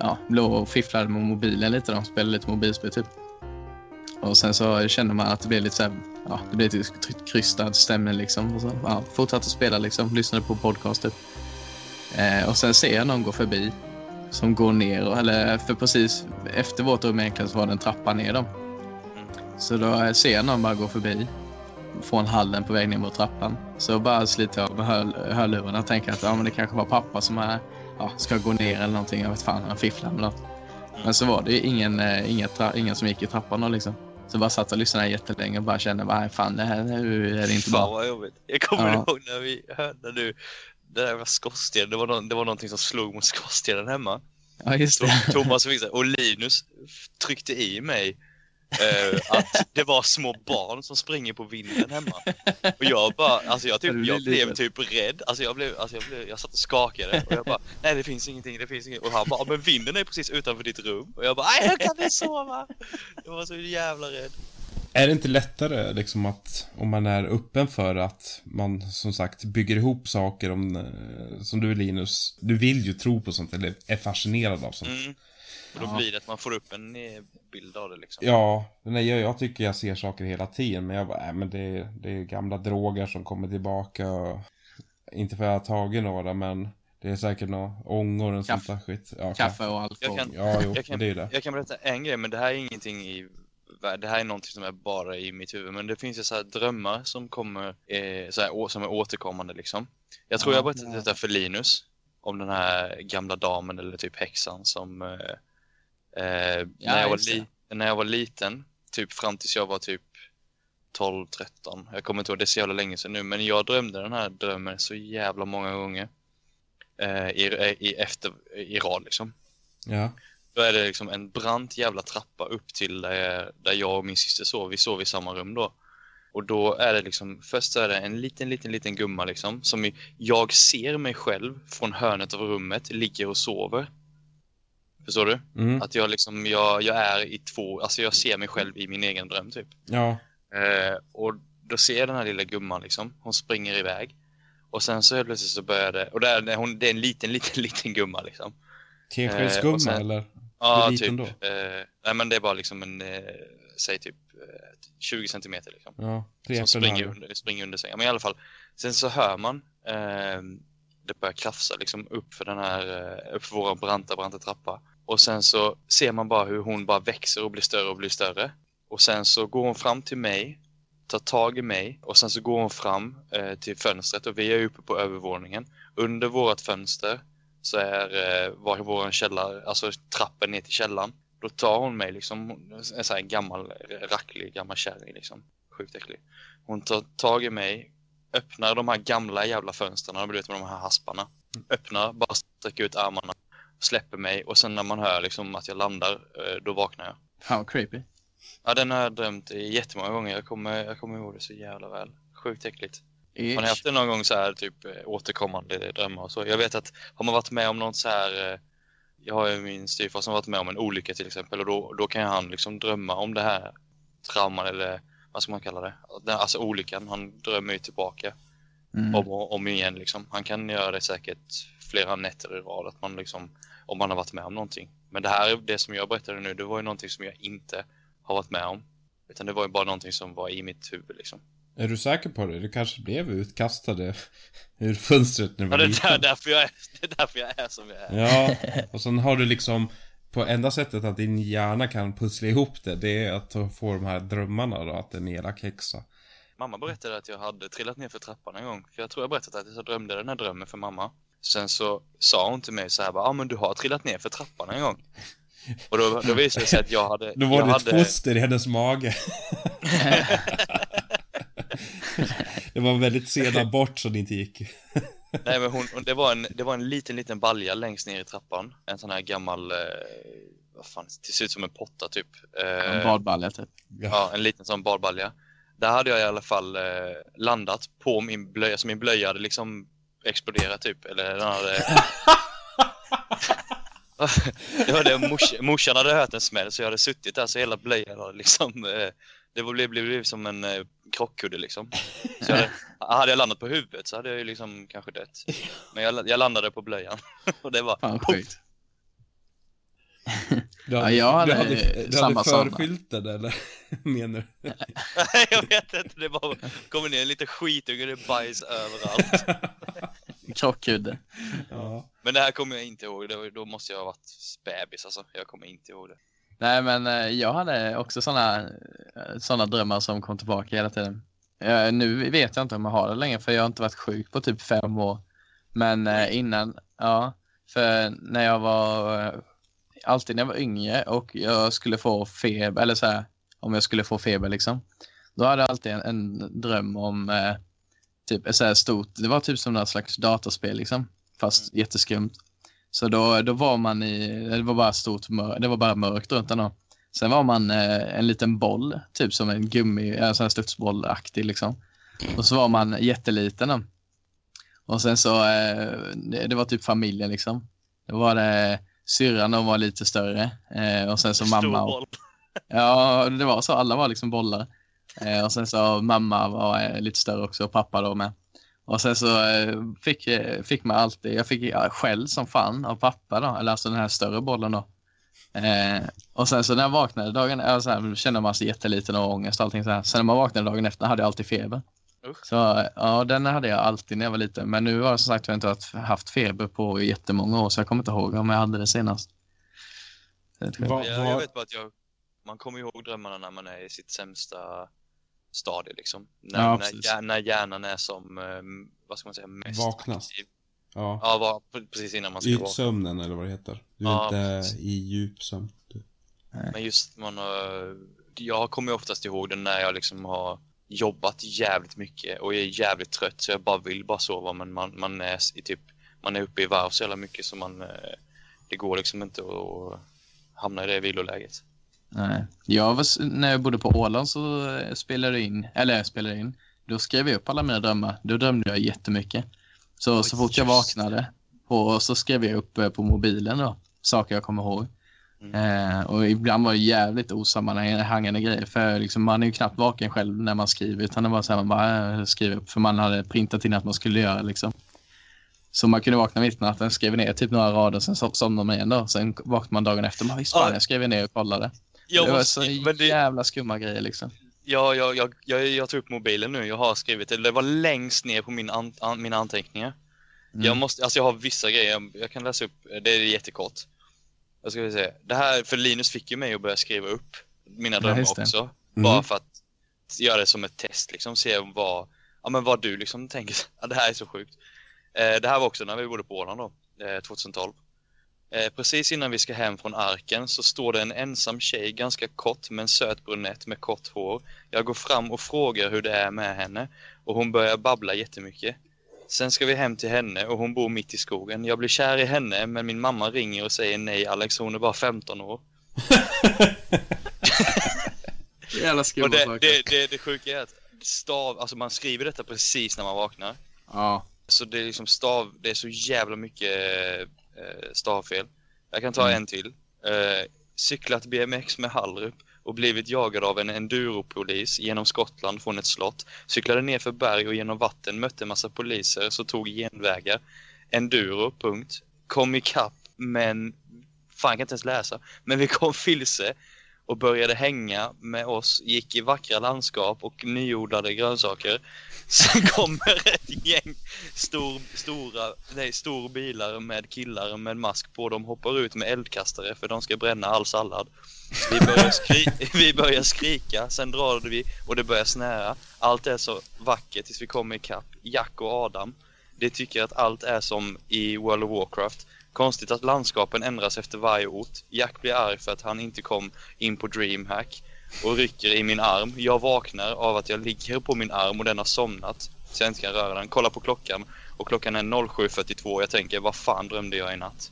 ja, låg och fifflade med mobilen lite då, spelade lite mobilspel typ. Och sen så kände man att det blev lite så här, ja, det blev lite krystad stämning liksom. Och så, ja, fortsatte spela liksom, lyssnade på podcast typ. Eh, och sen ser jag någon gå förbi som går ner, eller för precis efter vårt rum egentligen så var det en trappa ner dem. Så då ser jag någon bara gå förbi från hallen på väg ner mot trappan. Så bara sliter jag med hör, hörlurarna och tänker att ja, men det kanske var pappa som är, ja, ska gå ner eller någonting. Jag vet fan, han fifflar med något. Men så var det ju ingen, eh, tra- ingen som gick i trappan då liksom. Så bara satt och lyssnade jättelänge och bara kände, nej fan det här nu är det inte Fan bra. vad jobbigt. Jag kommer Ja. ihåg när vi hörde du, det där var skorstenen, det var, det var någonting som slog mot skorstenen hemma. Ja just det. Thomas och Linus tryckte i mig eh, att det var små barn som springer på vinden hemma. Och jag bara, alltså jag, Du typ, jag blev typ rädd. Alltså jag blev, alltså jag blev, jag satt och skakade och jag bara, nej det finns ingenting, det finns ingenting. Och han bara, men vinden är precis utanför ditt rum. Och jag bara, nej jag kan inte sova. Jag var så jävla rädd. Är det inte lättare liksom att om man är öppen för att man som sagt bygger ihop saker om, eh, som du Linus, du vill ju tro på sånt eller är fascinerad av sånt. Mm. Och då Ja. blir det att man får upp en eh, bild av det liksom. Ja, nej, jag, jag tycker jag ser saker hela tiden men jag bara, äh, men det, det är gamla droger som kommer tillbaka och, inte för att jag har tagit några men det är säkert några ångor och sånt där skit. Ja, Kaffe och alkohol. Jag kan- Ja, jo, Jag kan, det är det. jag kan berätta en grej, men det här är ingenting i det här är någonting som är bara i mitt huvud, men det finns ju så här drömmar som kommer, eh, så här, som är återkommande liksom. Jag tror Ja, jag berättade ja. detta för Linus, om den här gamla damen eller typ häxan som, eh, eh, när, jag var li- när jag var liten, typ fram tills jag var typ 12, 13, jag kommer inte ihåg, det är så jävla länge sedan nu, men jag drömde den här drömmen så jävla många gånger. Eh, i, i, efter, i rad liksom. Ja, Då är det liksom en brant jävla trappa upp till där, där jag och min syster sov. Vi sov i samma rum då. Och då är det liksom, först är det en liten, liten, liten gumma liksom. Som jag ser mig själv från hörnet av rummet, ligger och sover. Förstår du? mm, Att jag liksom, jag, jag är i två, alltså jag ser mig själv i min egen dröm typ. ja, Eh, och då ser jag den här lilla gumman liksom, hon springer iväg. Och sen så helt plötsligt så börjar det, och det är, hon, det är en liten, liten, liten gumma liksom. teskedsgumma Eh, sen- eller? Ja, typ. Eh, nej, men det är bara liksom en, eh, säg typ eh, 20 centimeter liksom. Ja, Som springer under, springer under sängen. Men i alla fall, sen så hör man eh, det börjar krafsa liksom upp för den här, eh, upp för vår branta, branta trappa. Och sen så ser man bara hur hon bara växer och blir större och blir större. Och sen så går hon fram till mig, tar tag i mig och sen så går hon fram eh, till fönstret och vi är uppe på övervåningen. Under vårt fönster så är eh, var vår källare, alltså trappen ner till källaren. Då tar hon mig liksom, en sån här gammal, racklig, gammal kärring liksom. Sjukt äcklig. Hon tar tag i mig, öppnar de här gamla jävla fönstren, du vet med de här hasparna. Öppnar, bara sträcker ut armarna, släpper mig och sen när man hör liksom att jag landar, eh, då vaknar jag. Vad creepy. Ja, den har jag drömt jättemånga gånger. Jag kommer, jag kommer ihåg det så jävla väl. Sjukt äckligt. Har ni haft det någon gång så här typ eh, återkommande drömmar och så? Jag vet att har man varit med om något så här eh, jag har ju min styvfar som varit med om en olycka till exempel och då, då kan han liksom drömma om det här trauman eller vad ska man kalla det? Alltså olyckan, han drömmer ju tillbaka Mm. om och om igen liksom. Han kan göra det säkert flera nätter i rad att man liksom, om man har varit med om någonting. Men det här, det som jag berättade nu, det var ju någonting som jag inte har varit med om. Utan det var ju bara någonting som var i mitt huvud liksom. Är du säker på det? Du kanske blev utkastade ur fönstret när du Ja, var det, är därför jag är, det är därför jag är som jag är. Ja, och sen har du liksom på enda sättet att din hjärna kan pussla ihop det, det är att få de här drömmarna då, att det är en elak häxa. Mamma berättade att jag hade trillat ner för trappan en gång. För jag tror jag berättade att jag drömde den här drömmen för mamma. Sen så sa hon till mig så här bara, ja ah, men du har trillat ner för trappan en gång. Och då, då visade det sig att jag hade... Då var jag det hade... ett foster i hennes mage. det var väldigt sena bort så det inte gick. Nej men hon, det, var en, det var en liten liten balja längst ner i trappan. En sån här gammal, eh, vad fan, det ser ut som en potta typ. Eh, En badbalja typ. Ja, en liten sån badbalja. Där hade jag i alla fall eh, landat på min blöja, så min blöja hade liksom exploderat typ. Eller den hade... det var det, mors, morsan hade hört en smäll så jag hade suttit där så hela blöjan hade liksom... Eh, det blev, blev, blev som en eh, krockkudde liksom. Så jag hade, hade jag landat på huvudet så hade jag ju liksom kanske dött. Men jag, jag landade på blöjan. Och det var... Fan Du Ja, jag hade du hade, du samma hade sådana. förskylten eller? Menar du? jag vet inte, det bara kommer ner lite skitunge, det är bajs överallt. Krockkudde. Ja. Men det här kommer jag inte ihåg, det var, då måste jag ha varit bebis alltså. Jag kommer inte ihåg det. Nej, men eh, jag hade också sådana såna drömmar som kom tillbaka hela tiden. Eh, nu vet jag inte om jag har det längre, för jag har inte varit sjuk på typ fem år. Men eh, innan, ja, för när jag var, eh, alltid när jag var yngre och jag skulle få feber, eller så här, om jag skulle få feber liksom. Då hade jag alltid en, en dröm om eh, typ ett så här stort, det var typ som något slags datorspel liksom, fast jätteskumt. Så då, då var man i, det var bara stort mör, det var bara mörkt runt den då. Sen var man eh, en liten boll, typ som en gummi, en sån här studsbollaktig liksom. Och så var man jätteliten då. Och sen så, eh, det, det var typ familjen liksom. Då var det syrran, de var lite större. Eh, och sen så Stor mamma och. Ja, det var så. Alla var liksom bollar. Eh, och sen så mamma var eh, lite större också och pappa då med. Och sen så eh, fick, eh, fick man alltid, jag fick ja, skäll som fan av pappa då, eller alltså den här större bollen då. Eh, och sen så när jag vaknade dagen, äh, så här, kände man sig jätteliten och ångest och allting så här. Sen när man vaknade dagen efter hade jag alltid feber. Usch. Så ja, den hade jag alltid när jag var liten. Men nu har jag som sagt jag inte haft- haft feber på jättemånga år så jag kommer inte ihåg om jag hade det senast. Jag, jag va- vet bara att jag, man kommer ihåg drömmarna när man är i sitt sämsta stadie liksom. När, Ja, när, när hjärnan är som, eh, vad ska man säga, mest Vaknast. aktiv. Ja. Ja, var, precis innan man ska vara. Ytsömnen eller vad det heter. Du är Ja, inte precis. i djupsömn. Du. Men just man har, jag kommer ju oftast ihåg det när jag liksom har jobbat jävligt mycket och är jävligt trött så jag bara vill bara sova men man, man är i typ, man är uppe i varv så jävla mycket så man, eh, det går liksom inte att hamna i det viloläget. Nej. Jag var, när jag bodde på Åland så eh, spelade jag in, eller jag spelade in, då skrev jag upp alla mina drömmar. Då drömde jag jättemycket. Så, Oj, så fort jag vaknade på, så skrev jag upp eh, på mobilen då, saker jag kommer ihåg. Mm. Eh, och ibland var det jävligt osammanhängande grejer, för liksom, man är ju knappt vaken själv när man skriver, utan det var så här, man bara eh, skriver för man hade printat in att man skulle göra liksom. Så man kunde vakna mitt i natten, skrev ner typ några rader, sen so- somnade man igen då. Sen vaknade man dagen efter, man visst Ja. jag skrev ner och kollade. Jag det var så det- jävla skumma grejer liksom. Ja, jag, jag, jag, jag tog upp mobilen nu. Jag har skrivit det. Det var längst ner på min an, an, mina anteckningar. Mm. Jag måste, alltså jag har vissa grejer. Jag kan läsa upp. Det är jättekort. Jag ska vi se. Det här, för Linus fick ju mig att börja skriva upp mina Ja, drömmar det. också. Mm. Bara för att göra det som ett test liksom. Se vad, ja men vad du liksom tänker. Ja, det här är så sjukt. Eh, det här var också när vi bodde på Åland då. Eh, 2012. Eh, precis innan vi ska hem från arken så står det en ensam tjej, ganska kort, med en söt brunett med kort hår. Jag går fram och frågar hur det är med henne och hon börjar babbla jättemycket. Sen ska vi hem till henne och hon bor mitt i skogen. Jag blir kär i henne men min mamma ringer och säger nej Alex, hon är bara 15 år. Jävla skumma det, saker. det, det, det sjuka är att stav, alltså man skriver detta precis när man vaknar. Ja. Så det är liksom stav, det är så jävla mycket eh, stavfel. Jag kan ta Mm. en till. Eh, cyklat BMX med Hallrup och blivit jagad av en enduropolis genom Skottland från ett slott. Cyklade ner för berg och genom vatten, mötte massa poliser, så tog genvägar. Enduro, punkt. Kom ikapp, men... Fan, jag kan inte ens läsa. Men vi kom vilse och började hänga med oss, gick i vackra landskap och nyodlade grönsaker. Sen kommer ett gäng stor, stora, nej, stor bilar med killar med mask på. De hoppar ut med eldkastare för de ska bränna all sallad. Vi börjar, skri vi börjar skrika, sen drar vi och det börjar snära. Allt är så vackert tills vi kommer ikapp. Jack och Adam, de tycker att allt är som i World of Warcraft. Konstigt att landskapen ändras efter varje ort. Jack blir arg för att han inte kom in på DreamHack och rycker i min arm. Jag vaknar av att jag ligger på min arm och den har somnat. Så jag inte kan röra den. Kollar på klockan och klockan är 07.42 och jag tänker vad fan drömde jag i natt?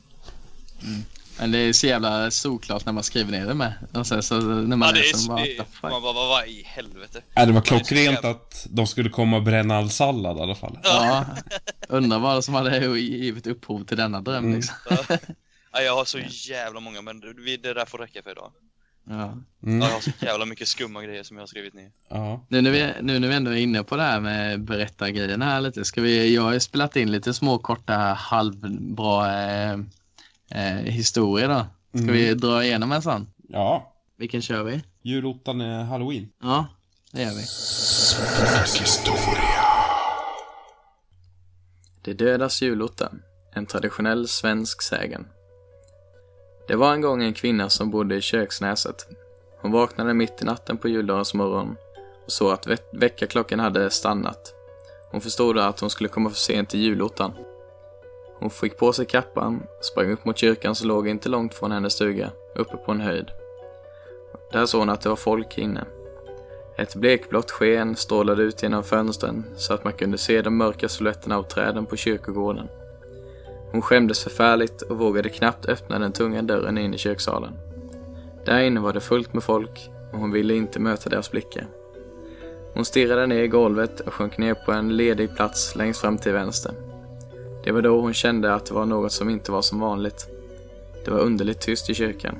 Mm. Men det är så jävla solklart när man skriver ner det med. Och sen, så när man Ja, det läser är, bara, det, man bara, vad, vad i helvete? Ja, det var klockrent att de skulle komma och bränna all sallad i alla fall. Ja, undrar vad som hade givit upphov till denna dröm Mm. liksom. Ja, jag har så jävla många men det det där får räcka för idag. Ja. Mm. Jag har så jävla mycket skumma grejer som jag har skrivit ner. Ja. Nu när, vi, nu när vi ändå är inne på det här med berättargrejerna här lite. Ska vi, jag har ju spelat in lite små korta halvbra eh, eh, historier då. Ska Mm. vi dra igenom en sån? Ja. Vilken kör vi? Julottan är halloween. Ja, det gör vi. Det dödas julotten, en traditionell svensk sägen. Det var en gång en kvinna som bodde i Köksnäset. Hon vaknade mitt i natten på juldagens morgon och såg att ve- väckarklockan hade stannat. Hon förstod att hon skulle komma för sent till julottan. Hon fick på sig kappan, sprang upp mot kyrkan som låg inte långt från hennes stuga, uppe på en höjd. Där såg hon att det var folk inne. Ett blekblått sken strålade ut genom fönstren så att man kunde se de mörka silhuetterna av träden på kyrkogården. Hon skämdes förfärligt och vågade knappt öppna den tunga dörren in i köksalen. Där inne var det fullt med folk och hon ville inte möta deras blickar. Hon stirrade ner i golvet och sjönk ner på en ledig plats längst fram till vänster. Det var då hon kände att det var något som inte var som vanligt. Det var underligt tyst i kyrkan.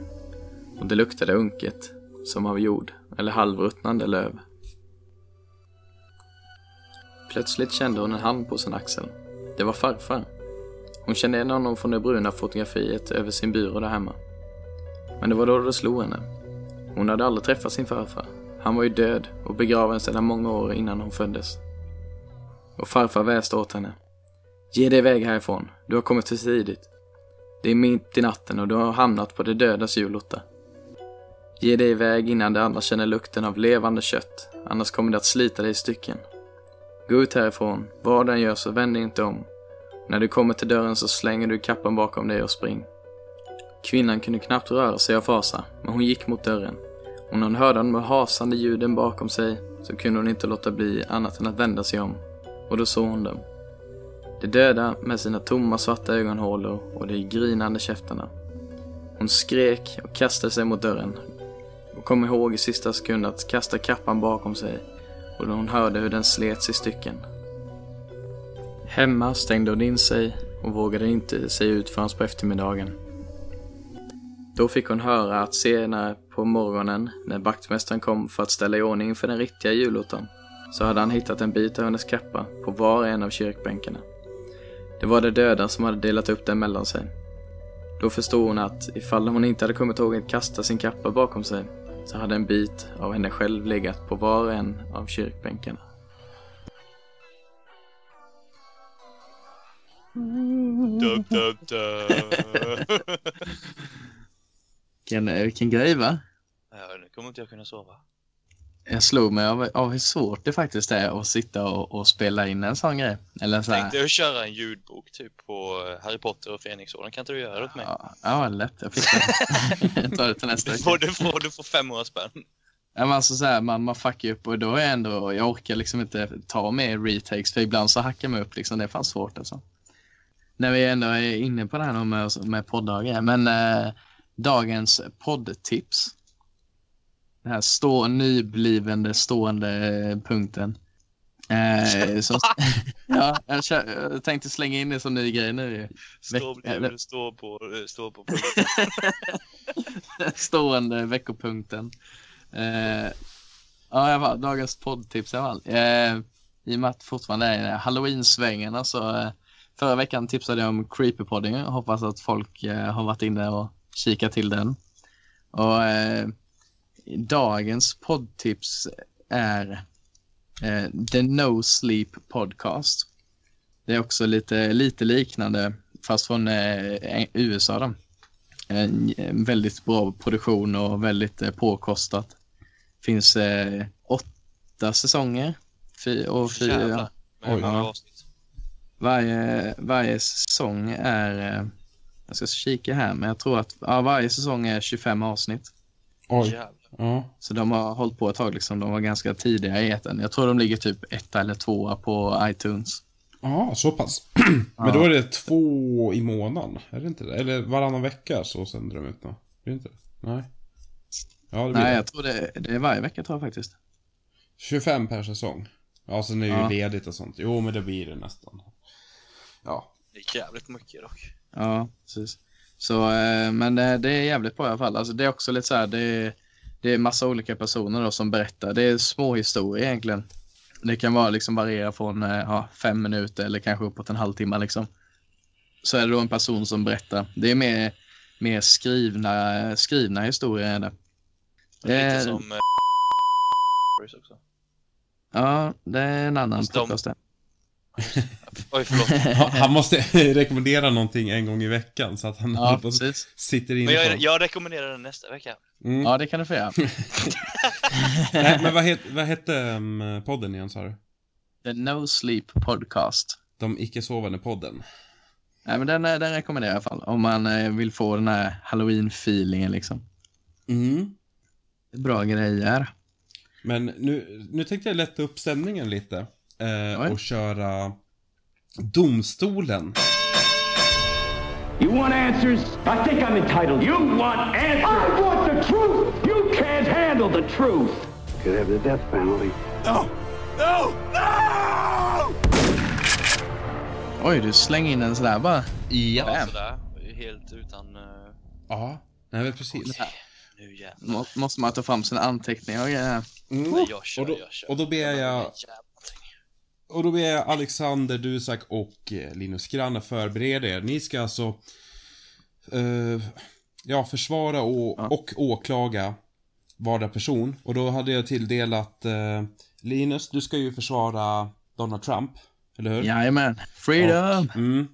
Och det luktade unket, som av jord eller halvruttnande löv. Plötsligt kände hon en hand på sin axel. Det var farfar. Hon kände igen honom från det bruna fotografiet över sin byrå där hemma. Men det var då det slog henne. Hon hade aldrig träffat sin farfar. Han var ju död och begraven sedan många år innan hon föddes. Och farfar väste åt henne. Ge dig iväg härifrån. Du har kommit för tidigt. Det är mitt i natten och du har hamnat på de dödas julotta. Ge dig iväg innan de andra känner lukten av levande kött, annars kommer det att slita dig i stycken. Gå ut härifrån, vad den gör så vänd dig inte om. När du kommer till dörren så slänger du kappan bakom dig och spring. Kvinnan kunde knappt röra sig av fasa, men hon gick mot dörren. Och när hon hörde de hasande ljuden bakom sig så kunde hon inte låta bli annat än att vända sig om. Och då såg hon dem. De döda med sina tomma svarta ögonhålor och de grinande käftarna. Hon skrek och kastade sig mot dörren och kom ihåg i sista sekund att kasta kappan bakom sig och då hon hörde hur den slets i stycken. Hemma stängde hon in sig och vågade inte sig ut förrän på eftermiddagen. Då fick hon höra att senare på morgonen, när vaktmästaren kom för att ställa i ordning för den riktiga julottan, så hade han hittat en bit av hennes kappa på var och en av kyrkbänkarna. Det var de döda som hade delat upp den mellan sig. Då förstod hon att ifall hon inte hade kommit ihåg att kasta sin kappa bakom sig så hade en bit av henne själv legat på var och en av kyrkbänkarna. Dub, dub, dub. Vilken, eh, vilken grej va? ja, nu kommer inte jag kunna sova. Jag slog mig av, av hur svårt det faktiskt är att sitta och, och spela in en sån grej. Eller så här. Tänkte jag köra en ljudbok typ på eh, Harry Potter och Fenixorden. Kan inte du göra det åt mig? Ja, ja, lätt. Jag fixar det. Jag tar det till nästa Du vecka. får, du får, du får 500 spänn. Ja, men alltså så här, man, man fuckar upp och då är jag ändå, jag orkar liksom inte ta med retakes för ibland så hackar man upp liksom, det är fan svårt alltså. När vi ändå är inne på det här med, med podddagar, men eh, dagens poddtips. Den här stå, nyblivande stående eh, punkten. Eh, som, ja, jag, kör, jag tänkte slänga in det som ny grej nu. Stå, eller- stå på, eh, stå på stående veckopunkten. Eh, ja, jag var, dagens poddtips i alla fall. Eh, I och med att fortfarande är halloween-svängen. Alltså, eh, förra veckan tipsade jag om Creepypodding. Hoppas att folk eh, har varit inne och kikat till den. Och eh, dagens poddtips är eh, The No Sleep Podcast. Det är också lite, lite liknande, fast från eh, USA. Då. En, en, väldigt bra produktion och väldigt eh, påkostat. Finns eh, åtta säsonger. Fy, och fyra. Avsnitt? Varje, varje säsong är, eh, jag ska kika här, men jag tror att ja, varje säsong är 25 avsnitt. Oj. Så de har hållit på ett tag, liksom. de var ganska tidiga i etern. Jag tror de ligger typ etta eller tvåa på iTunes. Ja, så pass. Men då är det två i månaden, är det inte det? Eller varannan vecka så sänder de ut något. Är det inte det? Nej. Ja, det blir Nej, det. jag tror det, det är varje vecka tror jag faktiskt. 25 per säsong. Ja, sen är det ju Ja. ledigt och sånt. Jo, men det blir det nästan. Ja. Det är jävligt mycket dock. Ja, precis. Så, eh, men det, det är jävligt bra i alla fall. Alltså, det är också lite så här, det är, det är massa olika personer då som berättar. Det är små historier egentligen. Det kan vara liksom variera från eh, ja, fem minuter eller kanske uppåt en halvtimme liksom. Så är det då en person som berättar. Det är mer, mer skrivna, skrivna historier än det. Lite Eh, som eh, också. Ja, det är en annan de- podcast där. Oj, förlåt. Han, måste rekommendera någonting en gång i veckan så att han Ja, sitter inne jag, jag rekommenderar den nästa vecka. Mm. Ja, det kan du få göra. Nej, men vad, het, vad hette um, podden igen sa du? The No Sleep Podcast. De icke-sovande podden. Nej, men den, eh, den rekommenderar jag i alla fall. Om man eh, vill få den här halloween-feelingen liksom. Mm. Bra grejer. Men nu, nu tänkte jag lätta upp stämningen lite. Eh, och köra Domstolen. You want answers? I think I'm entitled. You want answers? I want the truth! You can't handle the truth! Could have the death penalty. No! No! No! Oj, du slänger in en sådär bara. Ja. Bam. Sådär, helt utan... Uh, Ja, nej men precis. nu jävlar. Må, måste man ta fram sina anteckningar och grejer. Mm. Nej, jag kör, Och då, jag kör. och då ber jag, Jävlar. Och då ber jag Alexander Dusak och eh, Linus Granne förbereda er. Ni ska alltså eh, ja, försvara och, Ja. och åklaga vardera person. Och då hade jag tilldelat eh, Linus, du ska ju försvara Donald Trump, eller hur? Jajamän. Freedom! Och, mm,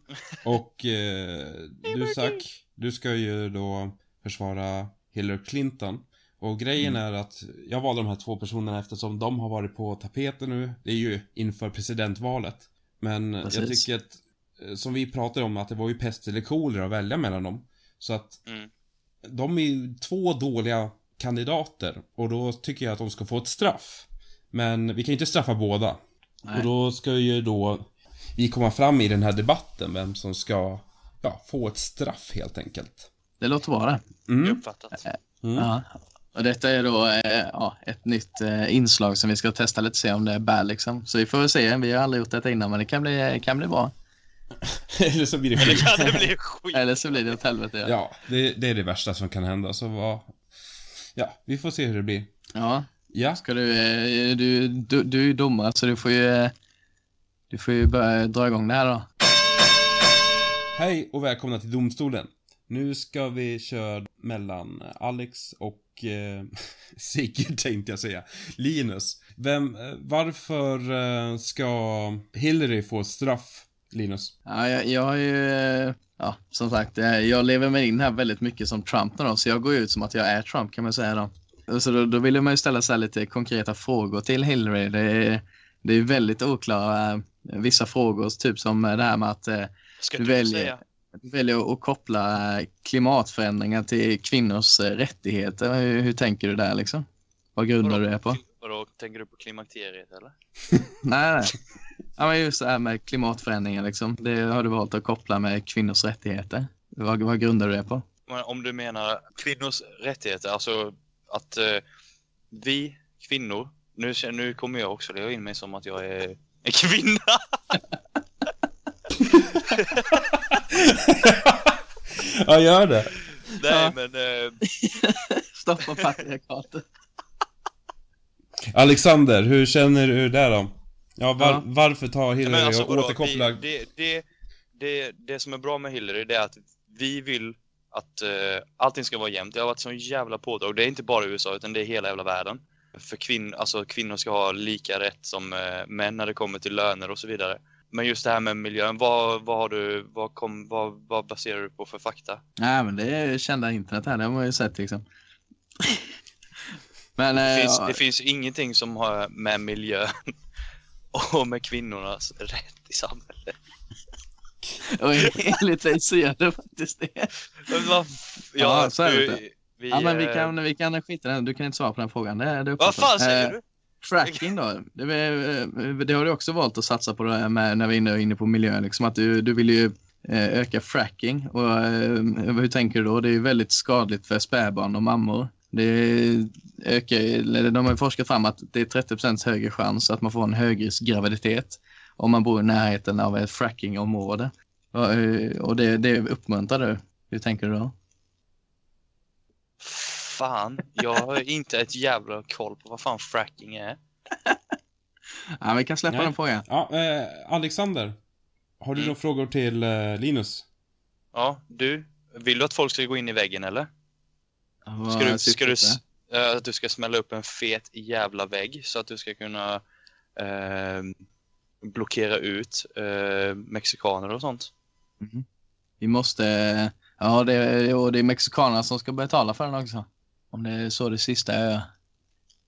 och eh, Dusak, du ska ju då försvara Hillary Clinton. Och grejen Mm. är att jag valde de här två personerna eftersom de har varit på tapeten nu. Det är ju inför presidentvalet. Men jag Precis. tycker att, eh, som vi pratade om, att det var ju pest eller kolera att välja mellan dem. Så att Mm. de är ju två dåliga kandidater och då tycker jag att de ska få ett straff. Men vi kan inte straffa båda. Nej. Och då ska ju då vi komma fram i den här debatten vem som ska ja, få ett straff helt enkelt. Det låter det. Mm. Uppfattat. Mm. Ja. Och detta är då eh, ja, ett nytt eh, inslag som vi ska testa lite se om det är bär liksom. Så vi får väl se. Vi har aldrig gjort detta innan men det kan bli, kan bli bra. Eller så blir det Eller skit. kan det bli skit? Eller så blir det åt helvete. Ja. Ja, det, det är det värsta som kan hända. Så vad... Ja, vi får se hur det blir. ja. Ja, Ska du, eh, du, du, du är ju domare så du får ju, eh, du får ju börja dra igång det här då. hej och välkomna till domstolen. Nu ska vi köra mellan Alex och eh, Sigurd tänkte jag säga. Linus. Vem, eh, varför eh, ska Hillary få straff, Linus? Ja, jag, jag har ju, eh, ja, som sagt, jag lever mig in här väldigt mycket som Trump då, så jag går ut som att jag är Trump kan man säga då. Och Så då, då vill man ju ställa så lite konkreta frågor till Hillary. Det är, det är väldigt oklara vissa frågor, typ som det här med att eh, Ska du väljer- säga? Väljer att koppla eh, klimatförändringar till kvinnors eh, rättigheter. Hur, hur tänker du där liksom? Vad grundar du det på? Vadå, tänker du på klimakteriet eller? Nej, nej. Ja, men just det här med klimatförändringar liksom. Det har du valt att koppla med kvinnors rättigheter. Vad, vad grundar du det på? Men om du menar kvinnors rättigheter, alltså att eh, vi kvinnor, nu, nu kommer jag också leva in mig som att jag är en kvinna. Ja, gör det. Nej Ja. men eh, Stoppa patriarkatet. Alexander, hur känner du där då? Ja, var, Ja. varför tar Hillary Men alltså, och återkopplar... vi, det, det, det, det som är bra med Hillary det är att vi vill Att eh, allting ska vara jämnt. Det har varit så jävla pådrag. Det är inte bara i USA utan det är hela jävla världen. För kvinn, alltså, kvinnor ska ha lika rätt som eh, män när det kommer till löner och så vidare. Men just det här med miljön, vad, vad, har du, vad, kom, vad, vad baserar du på för fakta? Nej, men det är kända internet här, det har man ju sett liksom. men, Det eh, finns, ja, det finns ingenting som har med miljön och med kvinnornas rätt i samhället. och enligt dig så gör det faktiskt det. F- Ja, så är det vi, Ja, men vi eh, kan, vi kan skita den, du kan inte svara på den frågan. Det, det Vad fan säger Eh, du? Fracking då, det, eh, det har du också valt att satsa på det eh, här med när vi är inne, på miljön. liksom att du, du vill ju eh, öka fracking. Och, hur tänker du då? Det är ju väldigt skadligt för spädbarn och mammor. Det ökar, de har ju forskat fram att det är 30% högre chans att man får en högriskgraviditet om man bor i närheten av ett frackingområde. Och, och det, det uppmuntrar du. Hur tänker du då? Fan, jag har inte ett jävla koll på vad fan fracking är. Ja, vi kan släppa Nej. den frågan. Ja, eh, Alexander. Har du Mm. några frågor till eh, Linus? Ja, du. Vill du att folk ska gå in i väggen eller? Ska du, ska du, eh, att du ska smälla upp en fet jävla vägg så att du ska kunna eh, blockera ut eh, mexikaner och sånt? Vi måste, ja det, och det är mexikanerna som ska betala för den också. Om det är så det sista är.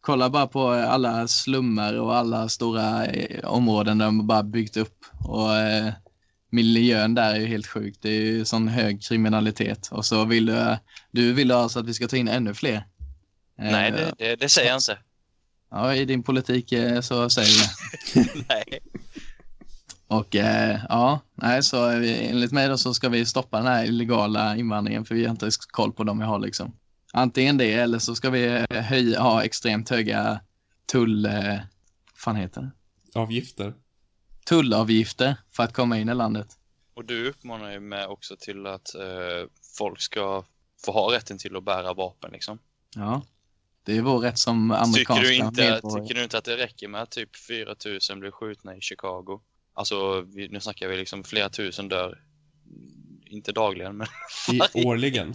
Kolla bara på alla slummer och alla stora eh, områden där de bara byggt upp. Och eh, miljön där är ju helt sjuk. Det är ju sån hög kriminalitet. Och så vill du, du vill alltså att vi ska ta in ännu fler. Eh, Nej, det, det, det säger jag inte. Ja, i din politik eh, så säger du det. Nej. Och eh, ja, nej, så vi, enligt mig då så ska vi stoppa den här illegala invandringen för vi har inte koll på dem vi har liksom. Antingen det eller så ska vi eh, höja, ha extremt höga tull, eh, fan heter det? Avgifter? tullavgifter för att komma in i landet. Och du uppmanar ju med också till att eh, folk ska få ha rätten till att bära vapen liksom. Ja, det är vår rätt som amerikanska Tycker du, inte, medborgare. tycker du inte att det räcker med att typ 4000 blir skjutna i Chicago? Alltså, vi, nu snackar vi liksom flera tusen dör. Inte dagligen, men I, årligen?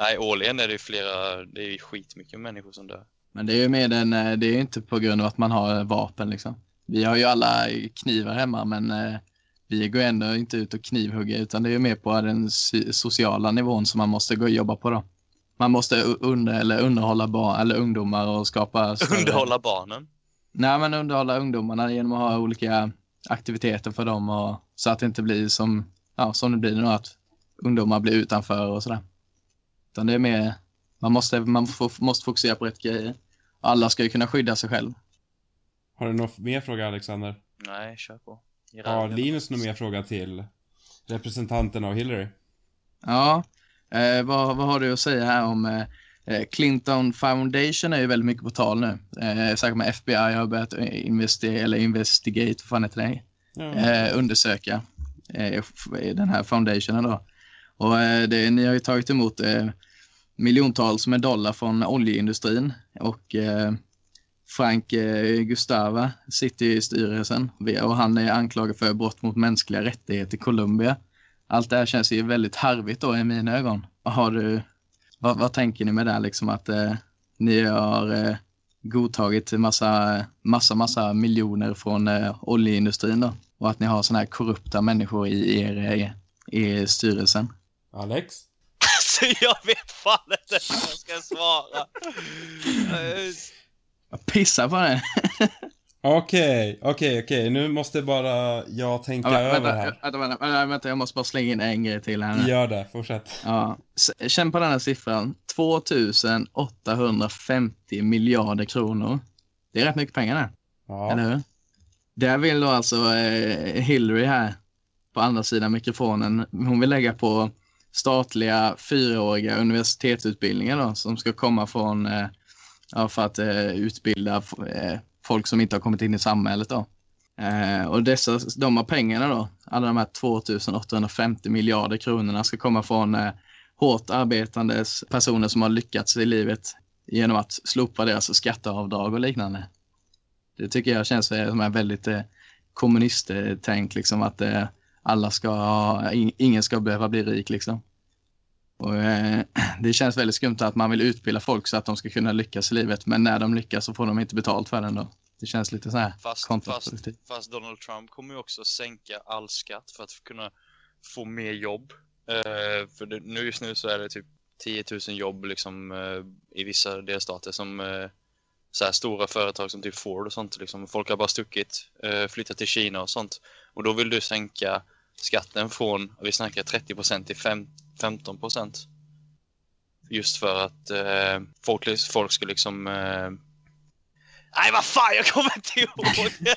Nej, årligen är det flera, det är skitmycket människor som dör. Men det är ju med den, eh, det är ju inte på grund av att man har vapen liksom. Vi har ju alla knivar hemma men eh, vi går ändå inte ut och knivhugger utan det är ju mer på den sociala nivån som man måste gå och jobba på då. Man måste under, eller underhålla barn, eller ungdomar och skapa större... Underhålla barnen. Nej men underhålla ungdomarna genom att ha olika aktiviteter för dem och så att det inte blir som, ja, som det blir nu att ungdomar blir utanför och sådär. Utan det är mer, man måste, man måste fokusera på rätt grejer. Alla ska ju kunna skydda sig själv. Har du någon mer fråga Alexander? Nej, kör på. Har rallen. Linus någon mer fråga till representanten av Hillary? Ja, eh, vad, vad har du att säga här om eh, eh, Clinton Foundation är ju väldigt mycket på tal nu. Eh, särskilt med FBI har börjat investigera, eller investigate, vad fan heter det? Ja. eh, undersöka eh, den här foundationen då. Och eh, det, ni har ju tagit emot eh, miljontals med dollar från oljeindustrin och eh, Frank eh, Gustava sitter i styrelsen och han är anklagad för brott mot mänskliga rättigheter i Colombia. Allt det här känns ju väldigt harvigt då i mina ögon. Vad Har du, vad, vad tänker ni med det här liksom att eh, ni har eh, godtagit massa, massa, massa miljoner från eh, oljeindustrin då. Och att ni har sådana här korrupta människor i er, eh, i styrelsen. Alex? Alltså, jag vet fan inte hur jag ska svara. Jag pissar på det. Okej, okej, okej. Nu måste bara jag tänka Ja, över vänta, här. vänta, vänta, vänta, jag måste bara slänga in en grej till här nu. Gör det, fortsätt. Ja, känn på den här siffran. 2850 miljarder kronor. Det är rätt mycket pengar eller Ja. hur? Där vill då alltså eh, Hillary här på andra sidan mikrofonen, hon vill lägga på statliga fyraåriga universitetsutbildningar då, som ska komma från, eh, ja, för att eh, utbilda eh, folk som inte har kommit in i samhället då. Eh, och dessa, de här pengarna då, alla de här 2850 miljarder kronorna ska komma från eh, hårt arbetande personer som har lyckats i livet genom att slopa deras skatteavdrag och liknande. Det tycker jag känns som en väldigt eh, kommunisttänk, liksom att eh, alla ska ingen ska behöva bli rik liksom. Och, eh, det känns väldigt skumt att man vill utbilda folk så att de ska kunna lyckas i livet. Men när de lyckas så får de inte betalt för den då. Det känns lite så här Fast, fast, fast Donald Trump kommer ju också sänka all skatt för att kunna få mer jobb. Eh, för det, nu just nu så är det typ 10 000 jobb liksom eh, i vissa delstater som eh, så här stora företag som typ Ford och sånt liksom. Folk har bara stuckit, eh, flyttat till Kina och sånt. Och då vill du sänka skatten från, vi snackar 30 procent till 15 procent. Just för att eh, folk, folk ska liksom eh, Nej, vad fan, jag kommer inte ihåg!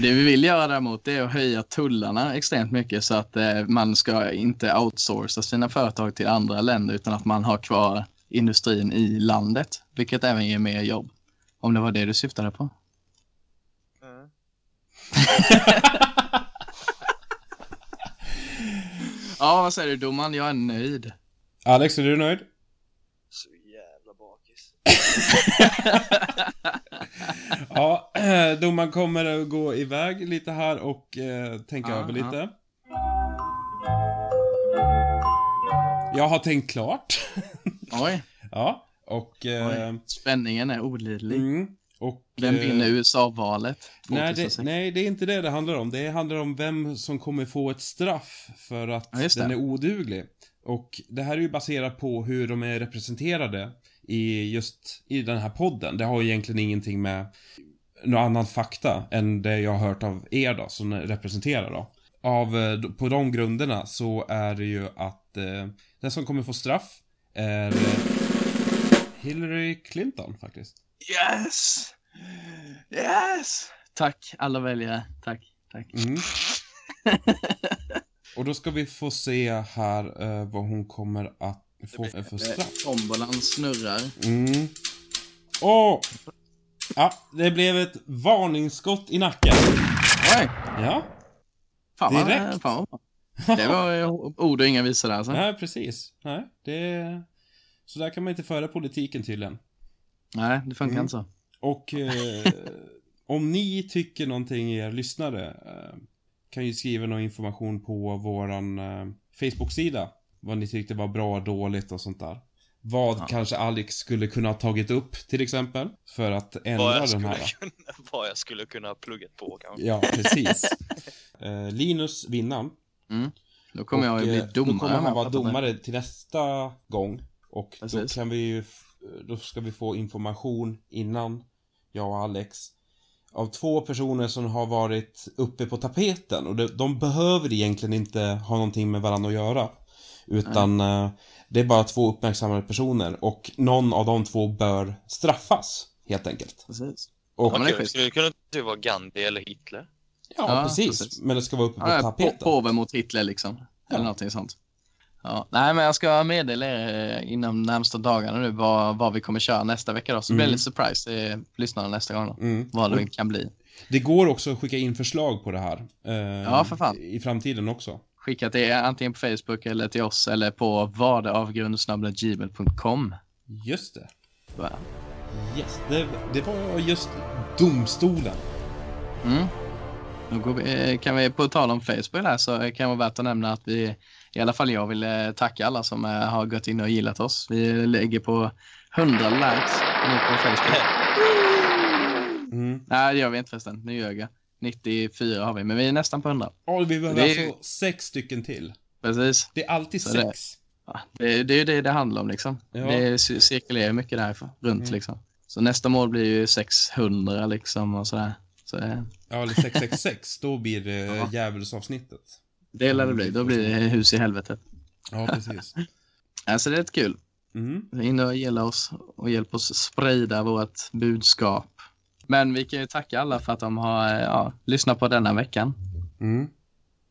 Det vi vill göra däremot är att höja tullarna extremt mycket så att eh, man ska inte outsourca sina företag till andra länder utan att man har kvar industrin i landet, vilket även ger mer jobb. Om det var det du syftade på. Ja, vad säger du domaren? Jag är nöjd. Alex, är du nöjd? Så jävla bakis. Ja, domaren kommer att gå iväg lite här och eh, tänka Ja, över lite. Jag har tänkt klart. Oj, ja, och... Eh, oj. spänningen är olidlig. mm, Vem eh, vinner USA-valet? Nej det, 2006? nej, det är inte det det handlar om. Det handlar om vem som kommer få ett straff för att Ja, den är oduglig. Och det här är ju baserat på hur de är representerade i just i den här podden. Det har ju egentligen ingenting med någon annan fakta än det jag har hört av er då, som representerar då. Av, eh, på de grunderna så är det ju att eh, den som kommer få straff är eh, Hillary Clinton faktiskt. Yes! Yes! Tack alla väljare. Tack, tack. Mm. Och då ska vi få se här eh, vad hon kommer att få blir- för straff. Eh, Tombolan snurrar. Mm. Åh! Ja, det blev ett varningsskott i nacken. Oj! Ja, Fan vad, Direkt. fan vad. Det var eh, ord och inga visor alltså. nej precis. Nej, det... Så där kan man inte föra politiken tydligen. Nej, det funkar Mm. inte så. Och eh, om ni tycker någonting, er lyssnare, eh, kan ju skriva någon information på våran eh, Facebook-sida. Vad ni tyckte var bra, dåligt och sånt där. Vad Ja. kanske Alex skulle kunna ha tagit upp till exempel. För att ändra den här. kunna, vad jag skulle kunna ha pluggat på kanske. Ja, precis. eh, Linus vinnaren. Då kommer jag ju bli eh, domare. Då kommer om han vara domare till nästa gång. Och då Precis. kan vi ju, då ska vi få information innan, jag och Alex, av två personer som har varit uppe på tapeten. Och de, de behöver egentligen inte ha någonting med varandra att göra. Utan eh, det är bara två uppmärksammade personer och någon av de två bör straffas, helt enkelt. Precis. Och, Ja, men det skulle det kunna typ vara Gandhi eller Hitler? ja, Ja, precis. precis. Men det ska vara uppe på Ja, på, tapeten. påven mot Hitler liksom. Eller Ja. någonting sånt. Ja, nej, men jag ska meddela er eh, inom närmsta dagarna nu vad, vad vi kommer köra nästa vecka då. Så blir det Mm. lite surprise till lyssnarna nästa gång då. Mm. Vad det kan bli. Det går också att skicka in förslag på det här. eh, Ja, för fan. I framtiden också. Skicka till antingen på Facebook eller till oss eller på vardeavgrundsnabla.gmail.com. Just det. Va? Yes, det, det var just domstolen. Mm. Då vi, eh, kan vi på tal om Facebook här så kan det vara värt att nämna att vi, i alla fall jag vill eh, tacka alla som eh, har gått in och gillat oss. Vi lägger på 100 likes nu på Facebook. Mm. Nej, det gör vi inte förresten. Nu ljög jag. 94 har vi, men vi är nästan på 100. Ja, vi behöver Det alltså sex stycken till. Precis. Det är alltid Så det- sex. Ja, det, det är ju det det handlar om liksom. Ja. Det cir- cirkulerar mycket där runt Mm. liksom. Så nästa mål blir ju 600 liksom och sådär. Så eh, Ja, eller 666. då blir det Ja. djävulsavsnittet. Det lär det bli. Då blir det hus i helvetet. Ja, precis. Alltså det är rätt kul. Mm. In och gilla oss och hjälp oss sprida vårt budskap. Men vi kan ju tacka alla för att de har eh, ja, lyssnat på denna veckan. Mm.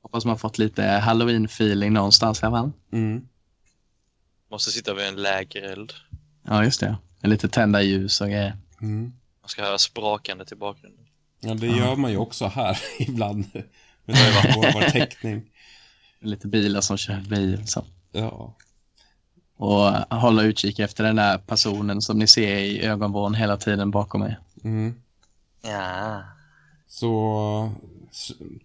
Hoppas man har fått lite halloween-feeling någonstans här va? Mm. Måste sitta vid en lägereld. Ja, just det. Med lite tända ljus och grejer. Mm. Man ska höra sprakande till bakgrunden. Ja, det gör man ju också här ibland. Med det vår, vår teckning. Lite bilar som kör bil. Så. Ja. Och hålla utkik efter den där personen som ni ser i ögonvrån hela tiden bakom mig. Mm. Ja. Så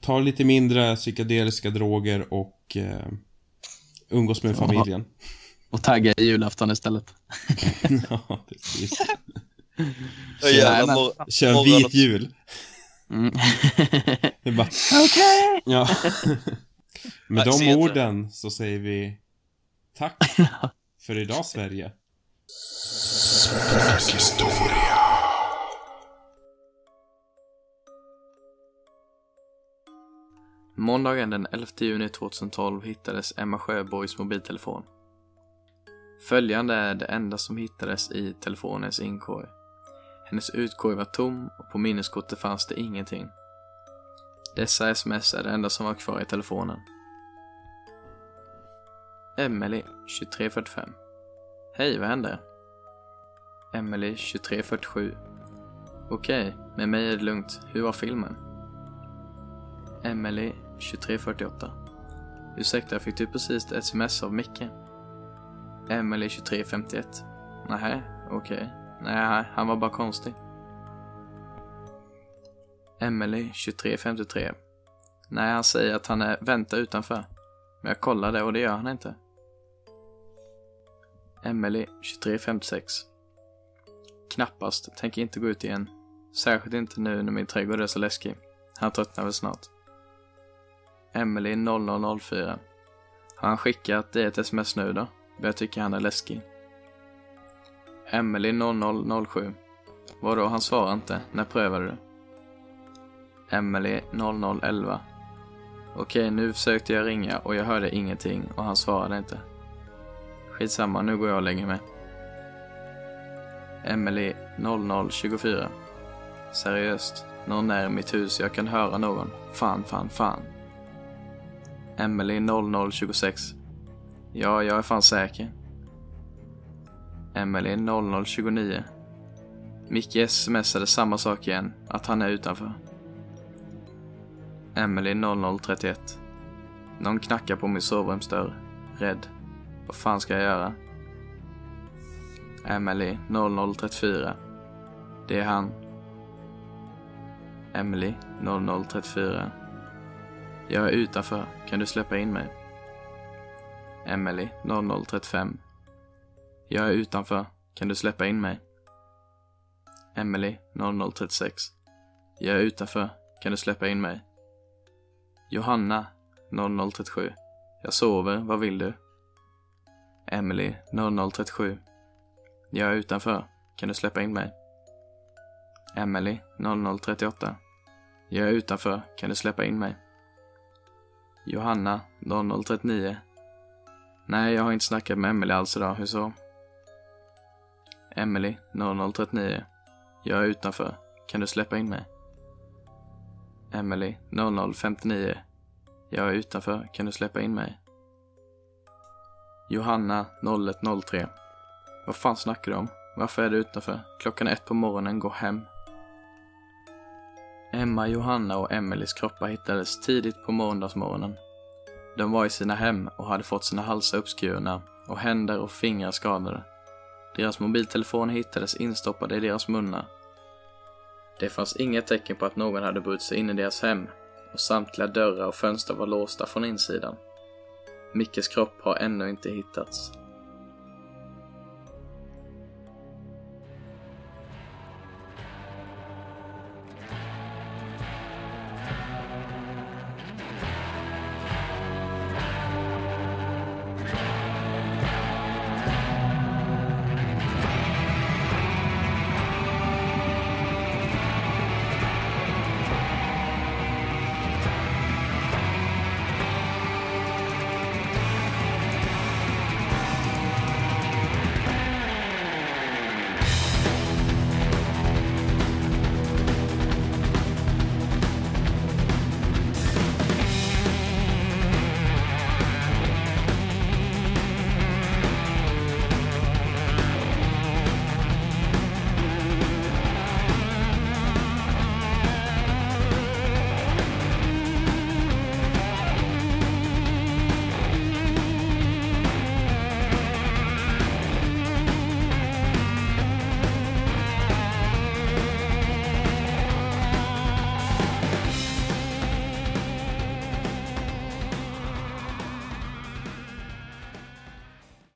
ta lite mindre psykedeliska droger och eh, Umgås med familjen. Och tagga i julafton istället. ja, precis. Men- mor- Kör morgon- vit jul. Mm. Det bara, Okej! ja. Med de orden så säger vi tack för idag Sverige. Måndagen den 11 juni 2012 hittades Emma Sjöborgs mobiltelefon. Följande är det enda som hittades i telefonens inkorg. Hennes utkorg var tom och på minneskortet fanns det ingenting. Dessa sms är det enda som var kvar i telefonen. Emily 2345 Hej, vad händer? Emily 2347 Okej, med mig är det lugnt. Hur var filmen? Emily 2348 Ursäkta, fick du precis ett sms av Micke? Emily 2351 Nähä, okej. Nej, han var bara konstig. Emily 2353 Nej, han säger att han är väntar utanför. Men jag kollade och det gör han inte. Emily 2356 Knappast, tänker inte gå ut igen. Särskilt inte nu när min trädgård är så läskig. Han tröttnar väl snart. Emily 0004 Har han skickat det ett sms nu då? Jag tycker han är läskig. Emily 0007 Vadå, han svarar inte. När prövade du? Emily 0011 Okej, nu försökte jag ringa och jag hörde ingenting och han svarade inte. Skitsamma, nu går jag och lägger mig. Emily 0024 Seriöst, någon är i mitt hus, jag kan höra någon. Fan, fan, fan. Emily 0026 Ja, jag är fan säker. Emily 0029 Micke smsade samma sak igen, att han är utanför. Emily 0031 Någon knackar på min sovrumsdörr. Rädd. Vad fan ska jag göra? Emily 0034 Det är han. Emily 0034 Jag är utanför. Kan du släppa in mig? Emily 0035 jag är utanför. Kan du släppa in mig? Emily 0036 Jag är utanför. Kan du släppa in mig? Johanna 0037 Jag sover. Vad vill du? Emily 0037 Jag är utanför. Kan du släppa in mig? Emily 0038 Jag är utanför. Kan du släppa in mig? Johanna 0039 Nej, jag har inte snackat med Emily alls idag. Hur så? Emily 0039 Jag är utanför. Kan du släppa in mig? Emily 0059 Jag är utanför. Kan du släppa in mig? Johanna 0103 Vad fan snackar du om? Varför är du utanför? Klockan är ett på morgonen. Gå hem. Emma, Johanna och Emelies kroppar hittades tidigt på måndagsmorgonen. De var i sina hem och hade fått sina halsar uppskurna och händer och fingrar skadade. Deras mobiltelefoner hittades instoppade i deras munnar. Det fanns inga tecken på att någon hade brutit sig in i deras hem och samtliga dörrar och fönster var låsta från insidan. Mickes kropp har ännu inte hittats.